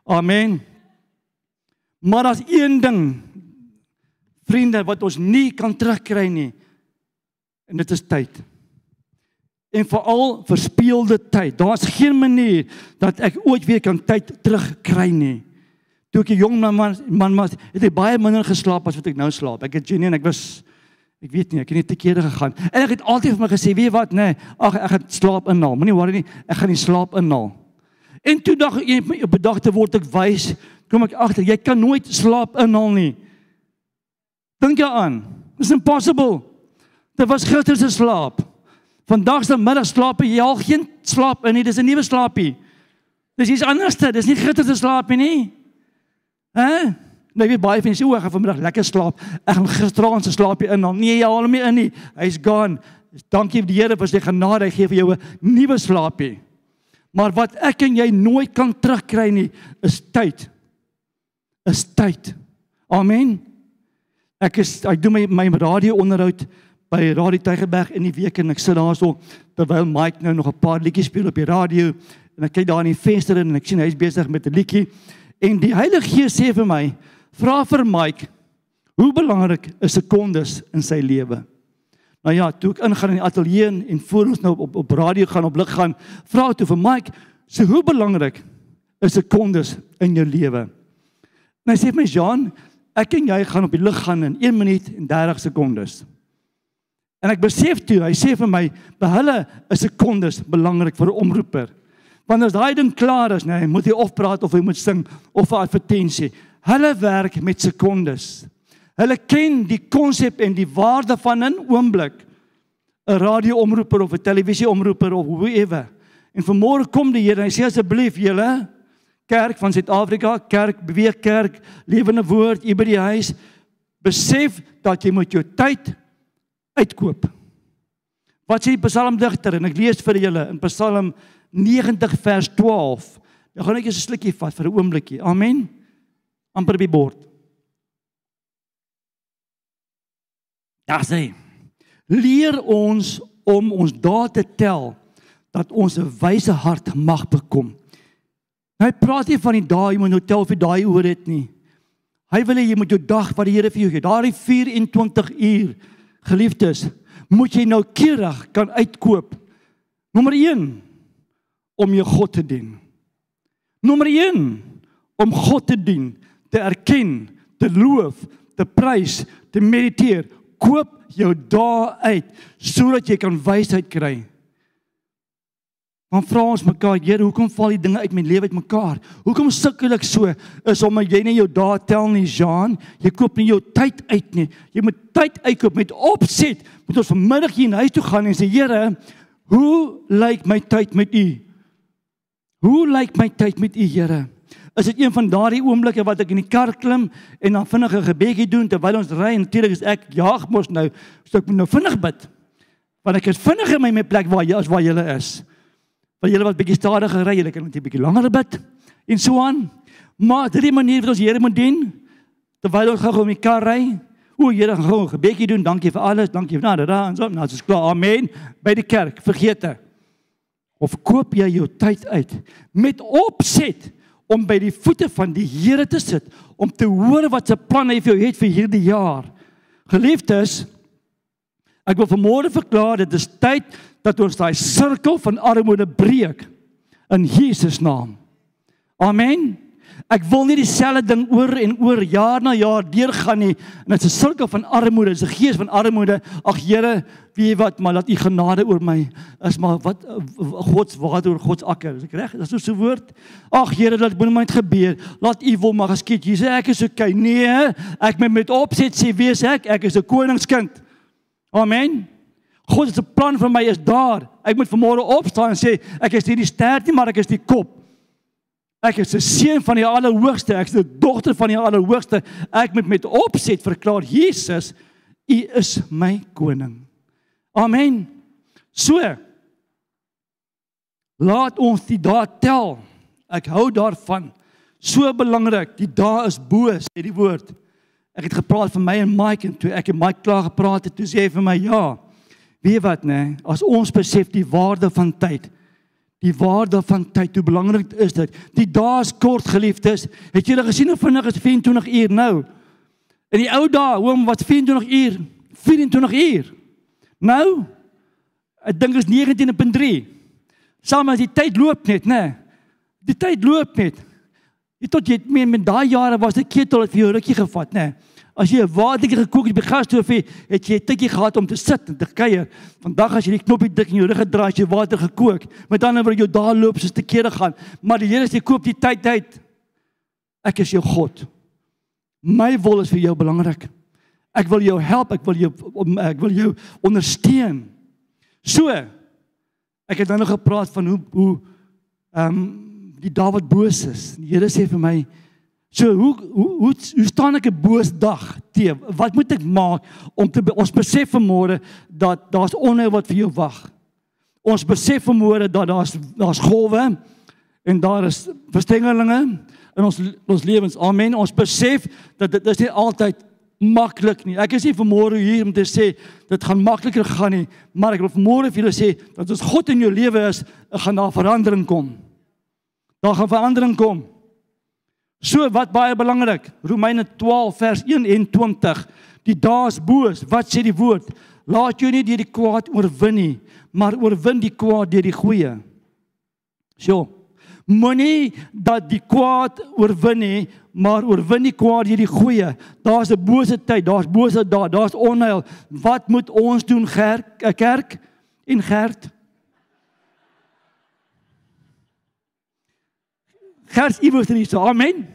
Amen. Maar as een ding vriende wat ons nie kan terugkry nie en dit is tyd en veral verspeelde tyd. Daar's geen manier dat ek ooit weer kan tyd terugkry nie. Toe ek 'n jong man man, man was, het ek baie minder geslaap as wat ek nou slaap. Ek het genuen, ek was ek weet nie, ek het net te kere gegaan. En ek het altyd vir my gesê, weet wat, nê, nee, ag ek gaan slaap inhaal. Moenie worry nie, ek gaan nie slaap inhaal. En toe dag ek op 'n dag te word ek wys, kom ek agter jy kan nooit slaap inhaal nie. Dink daaraan. It's impossible. Dit was gister se slaap. Vandag se middag slaap jy al geen slaap in nie, dis 'n nuwe slaapie. Dis iets anderste, dis nie gitter se slaapie nie. Hæ? Nou weet baie van jy sê o, ek gaan vanmiddag lekker slaap. Ek gaan gisteraand se slaapie in. Nee, jy haal hom nie in nie. Hy's gone. Dankie die Here vir sy genade. Hy gee vir jou 'n nuwe slaapie. Maar wat ek en jy nooit kan terugkry nie, is tyd. Is tyd. Amen. Ek is ek doen my my radio onderhoud by Radio Tygerberg in die week en ek sit daarso terwyl Mike nou nog 'n paar liedjies speel op die radio en ek kyk daar in die venster en ek sien hy's besig met 'n liedjie en die Heilige Gees sê vir my vra vir Mike hoe belangrik is sekondes in sy lewe Nou ja, toe ek ingaan in die ateljee en voor ons nou op op radio gaan op lig gaan, vra toe vir Mike, so hoe belangrik is sekondes in jou lewe? En hy sê vir my, "Jean, ek en jy gaan op die lig gaan in 1 minuut en 30 sekondes." En ek besef toe, hy sê vir my, by hulle is sekondes belangrik vir 'n omroeper. Want as daai ding klaar is, nee, moet hy of praat of hy moet sing of 'n advertensie. Hulle werk met sekondes. Hulle ken die konsep en die waarde van 'n oomblik. 'n Radio-omroeper of 'n televisie-omroeper of whoever. En vanmôre kom die Here en hy sê asseblief julle kerk van Suid-Afrika, kerk beweeg kerk, lewende woord hier by die huis, besef dat jy moet jou tyd uitkoop. Wat sê die psalmdigter en ek lees vir julle in Psalm 90 vers 12. Ek gaan net 'n slukkie vat vir 'n oombliekie. Amen. amper by bord. Daar sê: Leer ons om ons dae te tel dat ons 'n wyse hart mag bekom. Hy praat nie van die dae jy moet nou tel vir daai oor dit nie. Hy wil hê jy moet jou dag wat die Here vir jou gee, daardie 24 uur Geliefdes, moet jy nou keurig kan uitkoop. Nommer 1 om jou God te dien. Nommer 1 om God te dien, te erken, te loof, te prys, te mediteer. Koop jou dae uit sodat jy kan wysheid kry. Dan vra ons mekaar, Here, hoekom val die dinge uit my lewe uitmekaar? Hoekom sukkel ek so? Is omdat jy nie jou dae tel nie, Jean. Jy koop nie jou tyd uit nie. Jy moet tyd uitkoop met opset. Moet ons vanmiddag hier huis toe gaan en sê, Here, hoe lyk my tyd met U? Hoe lyk my tyd met U, Here? Is dit een van daardie oomblikke wat ek in die kar klim en dan vinnig 'n gebedjie doen terwyl ons ry en natuurlik is ek jaag mos nou, so ek moet nou vinnig bid. Want ek is vinnig in my, my plek waar jy as waar jy is. Want julle wat bietjie stadiger ry, julle kan net 'n bietjie langer bid en so aan. Maar dit is 'n manier wat ons Here moet dien terwyl ons gou-gou in die kar ry. O, Here, gou 'n gebedjie doen. Dankie vir alles. Dankie vir nada. Dan so, nou is klaar. Amen. By die kerk, vergeet dit. Of koop jy jou tyd uit met opset om by die voete van die Here te sit om te hoor wat se planne hy vir jou het vir hierdie jaar. Geliefdes, ek wil vanmôre verklaar dit is tyd dat ons daai sirkel van armoede breek in Jesus naam. Amen. Ek wil nie dieselfde ding oor en oor jaar na jaar deurgaan nie. En dit is 'n sirkel van armoede, dit is 'n gees van armoede. Ag Here, weet jy wat, maar laat U genade oor my is maar wat God se water oor God se akker. Is ek reg? Dis so 'n woord. Ag Here, laat binne my gebeur. Laat U wil maar geskied. Jesus, ek is okay. Nee, ek moet met opset sê wees ek, ek is 'n koningskind. Amen. God se plan vir my is daar. Ek moet vanmôre opstaan en sê ek is nie die ster nie, maar ek is die kop. Ek is 'n seun van die Allerhoogste, ek is 'n dogter van die Allerhoogste. Ek moet met opset verklaar Jesus, U is my koning. Amen. So laat ons die dae tel. Ek hou daarvan. So belangrik, die dae is bo, sê die woord. Ek het gepraat van my en Mike en toe ek en Mike klaar gepraat het, toe sê hy vir my ja. Weet wat nê, nee, as ons besef die waarde van tyd, die waarde van tyd, hoe belangrik is dit? Die dae is kort, geliefdes. Het julle gesien hoe vinnig is 24 uur nou? In die ou dae, hoe wat 24 uur? 24 uur. Nou, ek dink is 19.3. Saam as die tyd loop net, né? Die tyd loop net. Jy tot jy met, met daai jare was dit ketel het vir jou rukkie gevat, né? As jy 'n watertjie gekook het by gasstofie, het jy 'n tydjie gehad om te sit en te kuier. Vandag as jy die knoppie dik in jou rug gedraai, jy water gekook. Met ander woorde, jou dae loop soos te kere gaan. Maar die Here sê koop die tyd uit. Ek is jou God. My wil is vir jou belangrik. Ek wil jou help, ek wil jou ek wil jou ondersteun. So ek het nou nog gepraat van hoe hoe ehm um, die Dawid boos is. Die Here sê vir my So hoe hoe hoe, hoe staan ek 'n boos dag te? Wat moet ek maak om te ons besef vanmôre dat daar's onheil wat vir jou wag. Ons besef vanmôre dat daar's daar's golwe en daar is verstengelinge in ons ons lewens. Amen. Ons besef dat dit is nie altyd maklik nie. Ek is nie vanmôre hier om te sê dit gaan makliker gaan nie, maar ek wil vanmôre vir julle sê dat as God in jou lewe is, gaan daar verandering kom. Daar gaan verandering kom. So wat baie belangrik, Romeine 12 vers 21. Die daas boos, wat sê die woord? Laat jou nie deur die kwaad oorwin nie, maar oorwin die kwaad deur die goeie. So, moenie dat die kwaad oorwin nie, maar oorwin die kwaad deur die goeie. Daar's 'n bose tyd, daar's bose dae, daar's onheil. Wat moet ons doen, kerk, kerk en gerd? Gers iewers hier so. Amen.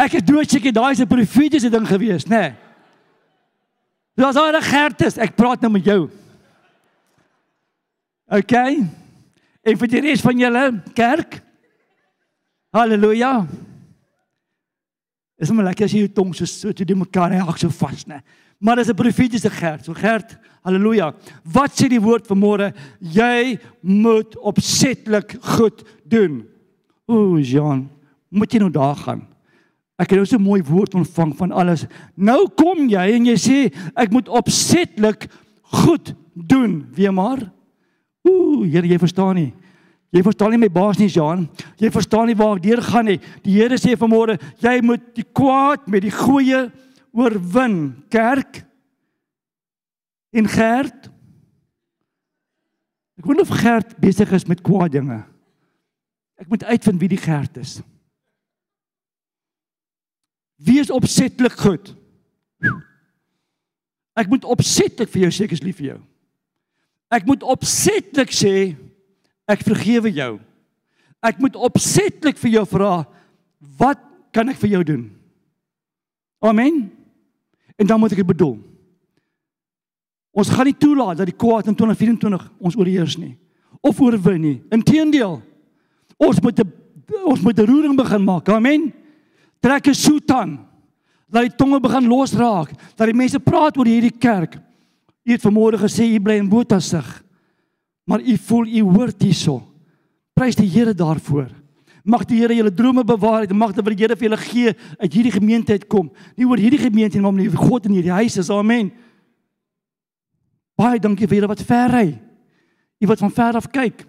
Ek is doodseker daai is 'n profetiese ding gewees, nê? Nee. Daar's al 'n Gertus, ek praat nou met jou. OK. En vir die res van julle kerk. Halleluja. Is maar lekker as jy jou tong so so te mekaar hou so vas, nê? Maar dis 'n profetiese Gert. So Gert, halleluja. Wat sê die woord vanmôre? Jy moet opsetlik goed doen. Ooh, Jean, moet jy nou daar gaan? Ek het nou so 'n mooi woord ontvang van alles. Nou kom jy en jy sê ek moet opsetlik goed doen, weer maar. Ooh, Here, jy verstaan nie. Jy verstaan nie my baas nie, Jean. Jy verstaan nie waar ek deur gaan nie. Die Here sê vanmôre, jy moet die kwaad met die goeie oorwin. Kerk en Gert. Ek wonder of Gert besig is met kwaad dinge. Ek moet uitvind wie die Gert is. Wie is opsetlik goed? Ek moet opsetlik vir jou sê ek is lief vir jou. Ek moet opsetlik sê ek vergewe jou. Ek moet opsetlik vir jou vra wat kan ek vir jou doen? Amen. En dan moet ek dit bedoel. Ons gaan nie toelaat dat die kwaad in 2024 ons oorheers nie of oorwin nie. Inteendeel, Ons moet 'n ons moet 'n roering begin maak. Amen. Trek 'n soet aan. Laat die tonge begin losraak. Dat die mense praat oor hierdie kerk. U het vanmôre gesê u bly in Botasig. Maar u voel u hoort hierso. Prys die Here daarvoor. Mag die Here julle drome bewaar en mag die Here vir julle gee uit hierdie gemeente uitkom. Nie oor hierdie gemeente nie, maar die God in hierdie huis is. Amen. Baie dankie vir julle wat ver ry. U wat van ver af kyk.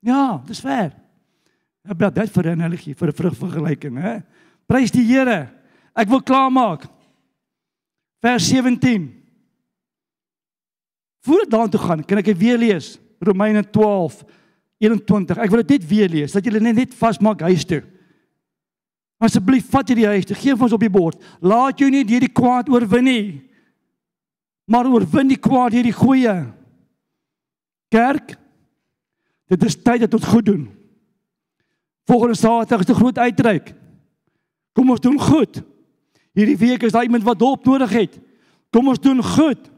Ja, dis ver. Ek bly dit vir 'n analogie, vir 'n vrug vergelyking, hè. Prys die Here. Ek wil klaarmaak. Vers 17. Voordat daartoe gaan, kan ek dit weer lees. Romeine 12 21. Ek wil dit net weer lees dat julle net net vasmaak huis toe. Asseblief vat hierdie huis toe. Geef ons op die bord. Laat jou nie deur die kwaad oorwin nie. Maar oorwin die kwaad deur die goeie. Kerk, dit is tyd dat ons goed doen. Volgende Saterdag is 'n groot uitreik. Kom ons doen goed. Hierdie week is daar iemand wat hulp nodig het. Kom ons doen goed.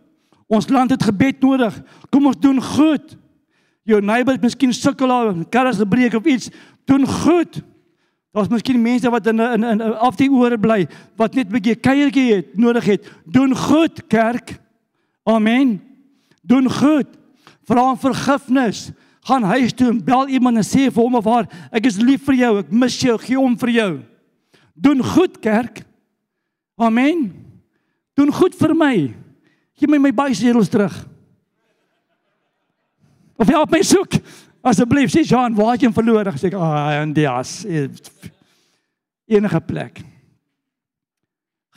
Ons land het gebed nodig. Kom ons doen goed. Jou neighbor het miskien sukkel of karre gebreek of iets. Doen goed. Daar's miskien mense wat in in in af die ore bly wat net 'n bietjie kuiertjie het nodig het. Doen goed, kerk. Amen. Doen goed. Vra om vergifnis. Gaan huis toe en bel iemand en sê vir hom of haar ek is lief vir jou, ek mis jou, gee om vir jou. Doen goed, kerk. Amen. Doen goed vir my. Gee my my bysedels terug. Of help my soek. Asseblief, sê Jean, waar het jy hom verloor? Ek sê, "Ag, oh, in die as enige plek."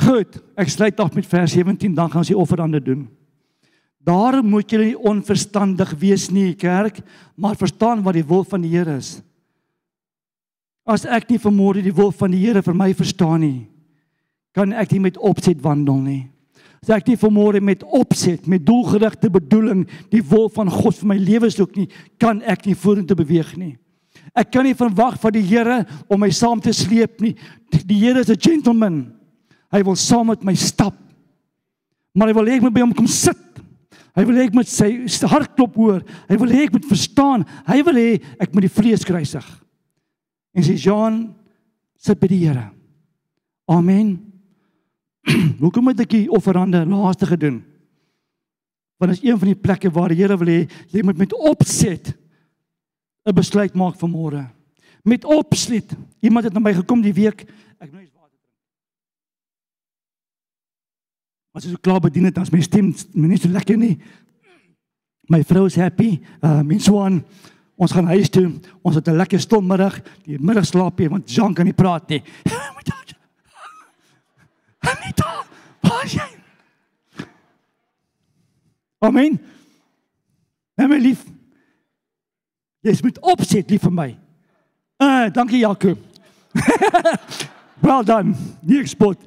Goed, ek sluit af met vers 17, dan gaan ons die offerande doen. Daarom moet julle nie onverstandig wees nie, kerk, maar verstaan wat die wil van die Here is. As ek nie vermoor die wil van die Here vir my verstaan nie, kan ek nie met opset wandel nie. As ek nie vermoor met opset, met doelgerigte bedoeling die wil van God vir my lewe soek nie, kan ek nie vorentoe beweeg nie. Ek kan nie verwag van die Here om my saam te sleep nie. Die Here is 'n gentleman. Hy wil saam met my stap. Maar hy wil hê ek moet by hom kom sit. Hy wil hê ek moet sy hartklop hoor. Hy wil hê ek moet verstaan. Hy wil hê ek moet die vlees kruisig. En sê Jean sit by die Here. Amen. Hoekom moet ek die offerande laaste gedoen? Want dit is een van die plekke waar die Here wil hê jy moet met opset 'n besluit maak vir môre. Met opset. Iemand het na my gekom die week. Ek nou eens water drink. As jy so klaar bedien het, dan is my stem nie so lekker nie. My vrou is happy. Uh mens Swan, ons gaan huis toe. Ons het 'n lekker stil middag. Die middagslaapie want Jean kan nie praat nie. Jy Anita, waar is jy? Amen. En my lief. Jy's met opset lief vir my. Uh, dankie Jakob. well done. Nie spot.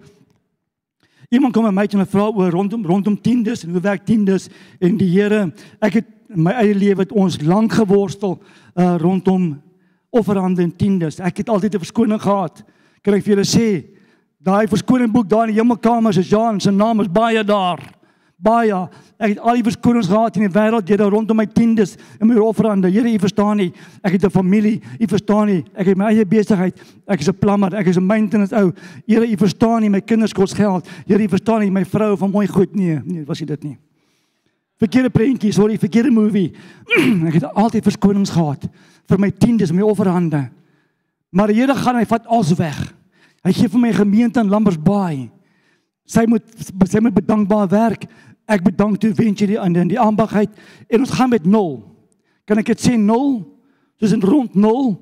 Iemand kom my met 'n vraag oor rondom rondom tiendes en hoe werk tiendes en die Here. Ek het my eie lewe het ons lank geworstel uh rondom offerande en tiendes. Ek het altyd 'n verskoning gehad. Kan ek vir julle sê, Daai verskoningsboek daar in die hemelkamer is Jean se naam is baie daar. Baie. Ek het al die verskonings gehad in die wêreld, jy daar rondom my tiendes en my offerande. Here, u verstaan nie. Ek het 'n familie, u verstaan nie. Ek het my eie besigheid. Ek is 'n plammer, ek is 'n maintenance ou. Here, u verstaan nie my kinders kos geld. Here, u verstaan nie my vrou van mooi goed nie. Nee, was dit nie. Verkeerde prentjie, sorry, verkeerde movie. ek het altyd verskonings gehad vir my tiendes, my offerande. Maar die Here gaan hy vat alles weg. Hy gee vir my gemeente in Lambersbaai. Sy moet sy moet bedankbaar werk. Ek bedank toe eventually aan in die aanbagheid en ons gaan met 0. Kan ek dit sê 0? Soos in rond 0.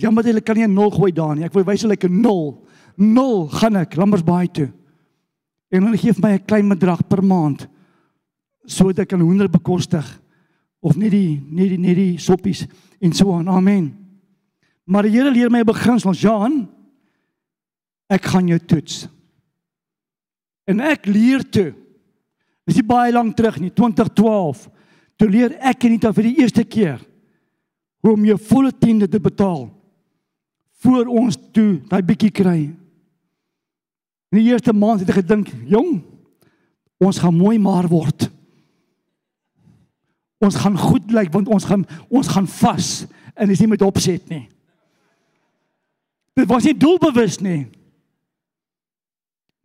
Jammer jy kan nie 'n 0 gooi daar nie. Ek wil wys hulle 'n 0. 0 gaan ek Lambersbaai toe. En hulle gee my 'n klein bedrag per maand sodat ek kan hoender bekostig of net die net die net die soppies en so aan. Amen. Maar die Here leer my 'n beginsel, Jean ek gaan jou toets. En ek leer toe. Dis nie baie lank terug nie, 2012. Toe leer ek net vir die eerste keer hoe om jou volle tiende te betaal voor ons toe daai bietjie kry. In die eerste maand het ek gedink, jong, ons gaan mooi maar word. Ons gaan goed lyk want ons gaan ons gaan vas en dis nie met opset nie. Dit was nie doelbewus nie.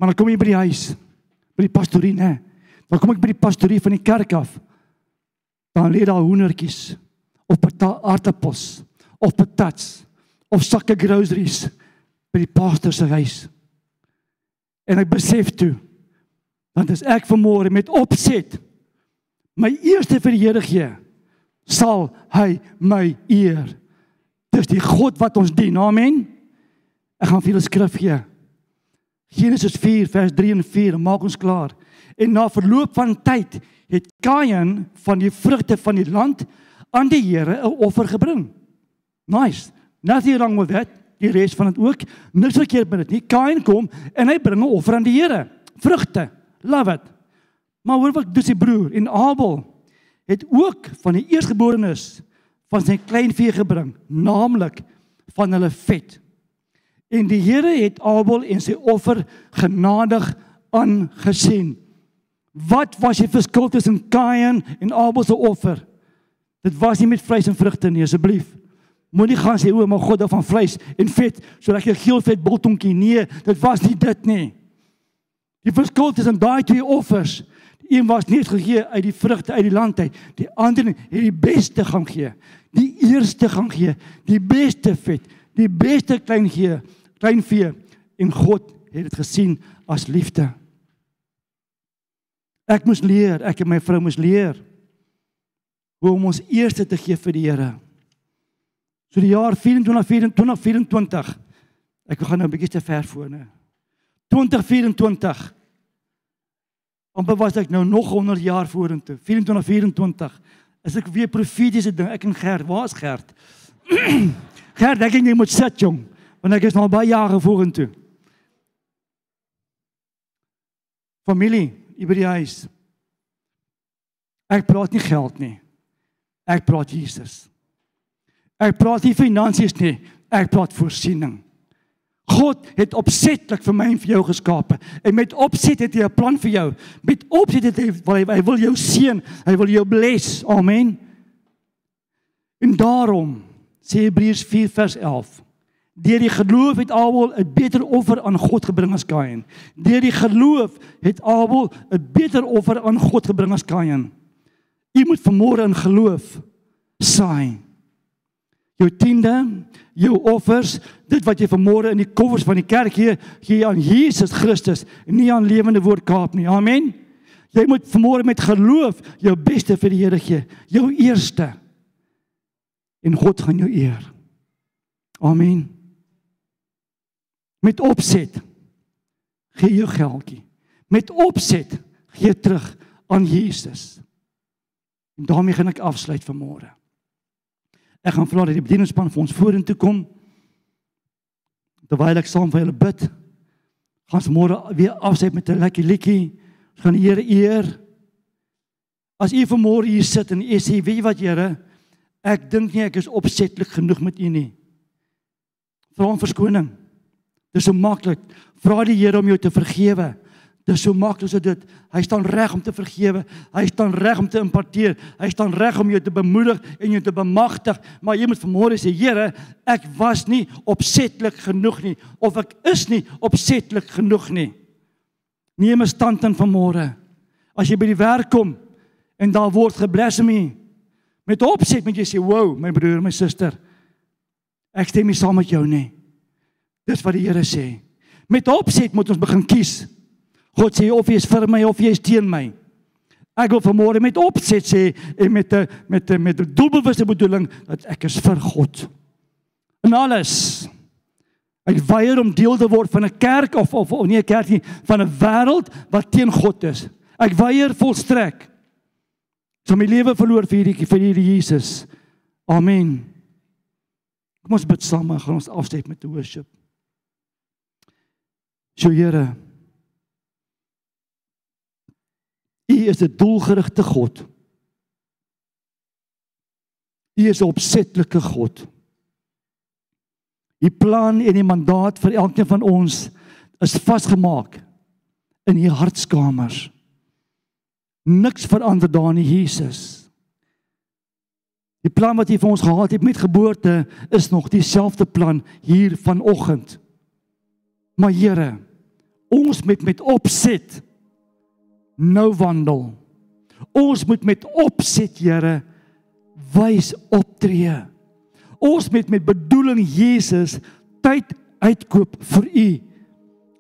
Maar dan kom jy by die huis, by die pastorie, né? Dan kom ek by die pastorie van die kerk af. Dan lê daar hoendertjies of aardappels of patats of sakke groceries by die pastoor se huis. En ek besef toe want as ek vanmôre met opset my eerste vir die Here gee, sal hy my eer. Dis die God wat ons dien. Amen. Ek gaan vir julle skrif gee. Genesis 4 vers 3 en 4 maak ons klaar. En na verloop van tyd het Kain van die vrugte van die land aan die Here 'n offer gebring. Nice. Nothing wrong with that. Die res van dit ook. Niks verkeerd met dit nie. Kain kom en hy bring 'n offer aan die Here. Vrugte. Love it. Maar hoor wat doen sy broer en Abel het ook van die eerstgeborenes van sy kleinvee gebring, naamlik van hulle vet. En die Here het Abel en sy offer genadig aangesien. Wat was die verskil tussen Kain en Abel se offer? Dit was nie met vleis en vrugte nie, asseblief. Moenie gaan sê o, maar God hou van vleis en vet, sodat jy geel vet biltonkie nee, dit was nie dit nie. Die verskil tussen daai twee offers, een was net gegee uit die vrugte uit die land uit, die ander het die beste gaan gee. Die eerste gaan gee, die beste vet, die beste klein gee, klein vee en God het dit gesien as liefde. Ek moes leer, ek en my vrou moes leer hoe om ons eerste te gee vir die Here. So die jaar 24 24 24 ek gaan nou 'n bietjie te ver voor nou. 2024 Amper was ek nou nog 100 jaar vorentoe. 24 24 is ek weer profetiese ding. Ek en Gert, waar is Gert? Gert, ek dink jy moet sit jong, want ek is nou baie jare vorentoe. Familie, by die huis. Ek praat nie geld nie. Ek praat Jesus. Ek praat nie finansies nie. Ek praat voorsiening. God het opsetlik vir my en vir jou geskape. En met opset het hy 'n plan vir jou. Met opset het hy wil hy, hy wil jou seën. Hy wil jou bless. Amen. En daarom sê Hebreërs 4 vers 11 Deur die geloof het Abel 'n beter offer aan God gebring as Kain. Deur die geloof het Abel 'n beter offer aan God gebring as Kain. U moet vermoere in geloof saai. Jou tiende, jou offers, dit wat jy vermoere in die koffers van die kerk gee, gee aan Jesus Christus nie aan lewende woord Kaap nie. Amen. Jy moet vermoere met geloof jou beste vir die Here gee, jou eerste. En God gaan jou eer. Amen. Met opset gee jou geldjie. Met opset gee terug aan Jesus. En daarmee gaan ek afsluit vir môre. Ek gaan vra dat die bedieningspan vir ons vorentoe kom. Terwyl ek saam vir julle bid gaan ons môre weer afsluit met 'n lekker liedjie. Gaan die Here eer. As u vir môre hier sit en u sê jy wat Here ek dink nie ek is opsetlik genoeg met u nie vra om verskoning Dis so maklik. Vra die Here om jou te vergewe. Dis so maklik so dit. Hy staan reg om te vergewe. Hy staan reg om te imparteer. Hy staan reg om jou te bemoedig en jou te bemagtig. Maar jy moet vanmôre sê, Here, ek was nie opsetlik genoeg nie of ek is nie opsetlik genoeg nie. Neem 'n stand in vanmôre. As jy by die werk kom en daar word geblasfemie met opset moet jy sê, "Wow, my broer, my suster. Ek stem nie saam met jou nie." Dis wat die Here sê. Met opset moet ons begin kies. God sê of jy is vir my of jy is teen my. Ek wil vanmôre met opset sê en met 'n met 'n met 'n doelbewuste bedoeling dat ek is vir God. En alles. Ek weier om deel te word van 'n kerk of of, of nie 'n kerk nie, van 'n wêreld wat teen God is. Ek weier volstrek. So my lewe verloor vir hierdie vir hierdie Jesus. Amen. Kom ons bid saam en gaan ons afsluit met worship. So Here. U is 'n doelgerigte God. U is 'n opsetlike God. U plan en die mandaat vir elkeen van ons is vasgemaak in u hartskamers. Niks verander daar nie, Jesus. Die plan wat U vir ons gehad het met geboorte is nog dieselfde plan hier vanoggend. Maar Here, ons moet met opset nou wandel. Ons moet met opset, Here, wys optree. Ons moet met bedoeling Jesus tyd uitkoop vir U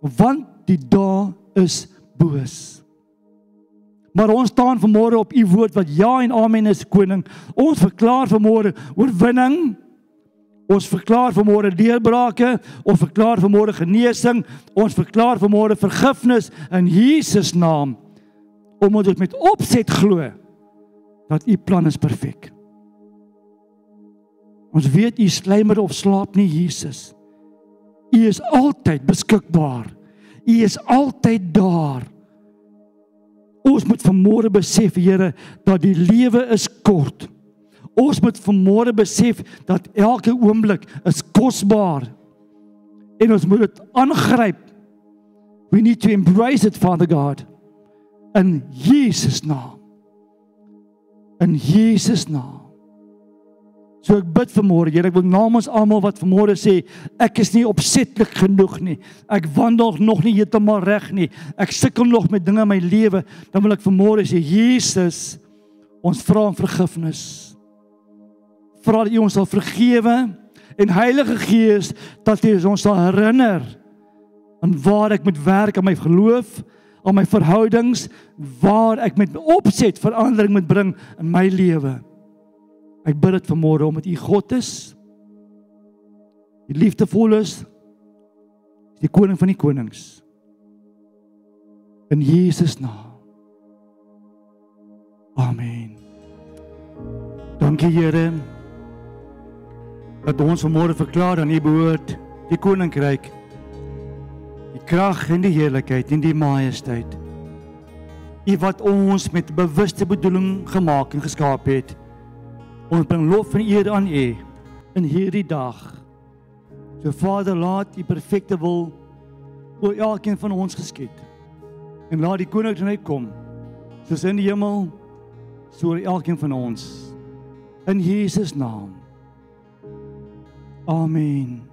want die dae is boos. Maar ons staan vanmôre op u woord wat ja en amen is koning. Ons verklaar vanmôre oorwinning. Ons verklaar vanmôre deurbrake, ons verklaar vanmôre genesing, ons verklaar vanmôre vergifnis in Jesus naam. Omdat ons met opset glo dat u plan is perfek. Ons weet u slymer of slaap nie Jesus. U is altyd beskikbaar. U is altyd daar. Ons moet vanmôre besef, Here, dat die lewe is kort. Ons moet vanmôre besef dat elke oomblik is kosbaar. En ons moet dit aangryp. We need to embrace it, Father God. In Jesus naam. In Jesus naam. So ek bid vanmôre, Here, ek wil namens almal wat vanmôre sê ek is nie opsetlik genoeg nie. Ek wandel nog nie heeltemal reg nie. Ek sukkel nog met dinge in my lewe. Dan wil ek vanmôre sê Jesus, ons vra om vergifnis. Vra dat U ons sal vergewe en Heilige Gees dat U ons sal herinner aan waar ek moet werk aan my geloof, aan my verhoudings, waar ek met opset verandering moet bring in my lewe. Ek bid dit vanmôre omdat U God is. Die liefdevol is. Die koning van die konings. In Jesus naam. Amen. Dankie Here. Dat ons vanmôre verklaar aan U behoort die koninkryk. Die krag en die heerlikheid en die majesteit. U wat ons met bewuste bedoeling gemaak en geskaap het. Ons bring lof en eer aan U in hierdie dag. So Vader, laat U perfekte wil oor elkeen van ons geskied. En laat die koninkryk kom soos in die hemel so oor elkeen van ons in Jesus naam. Amen.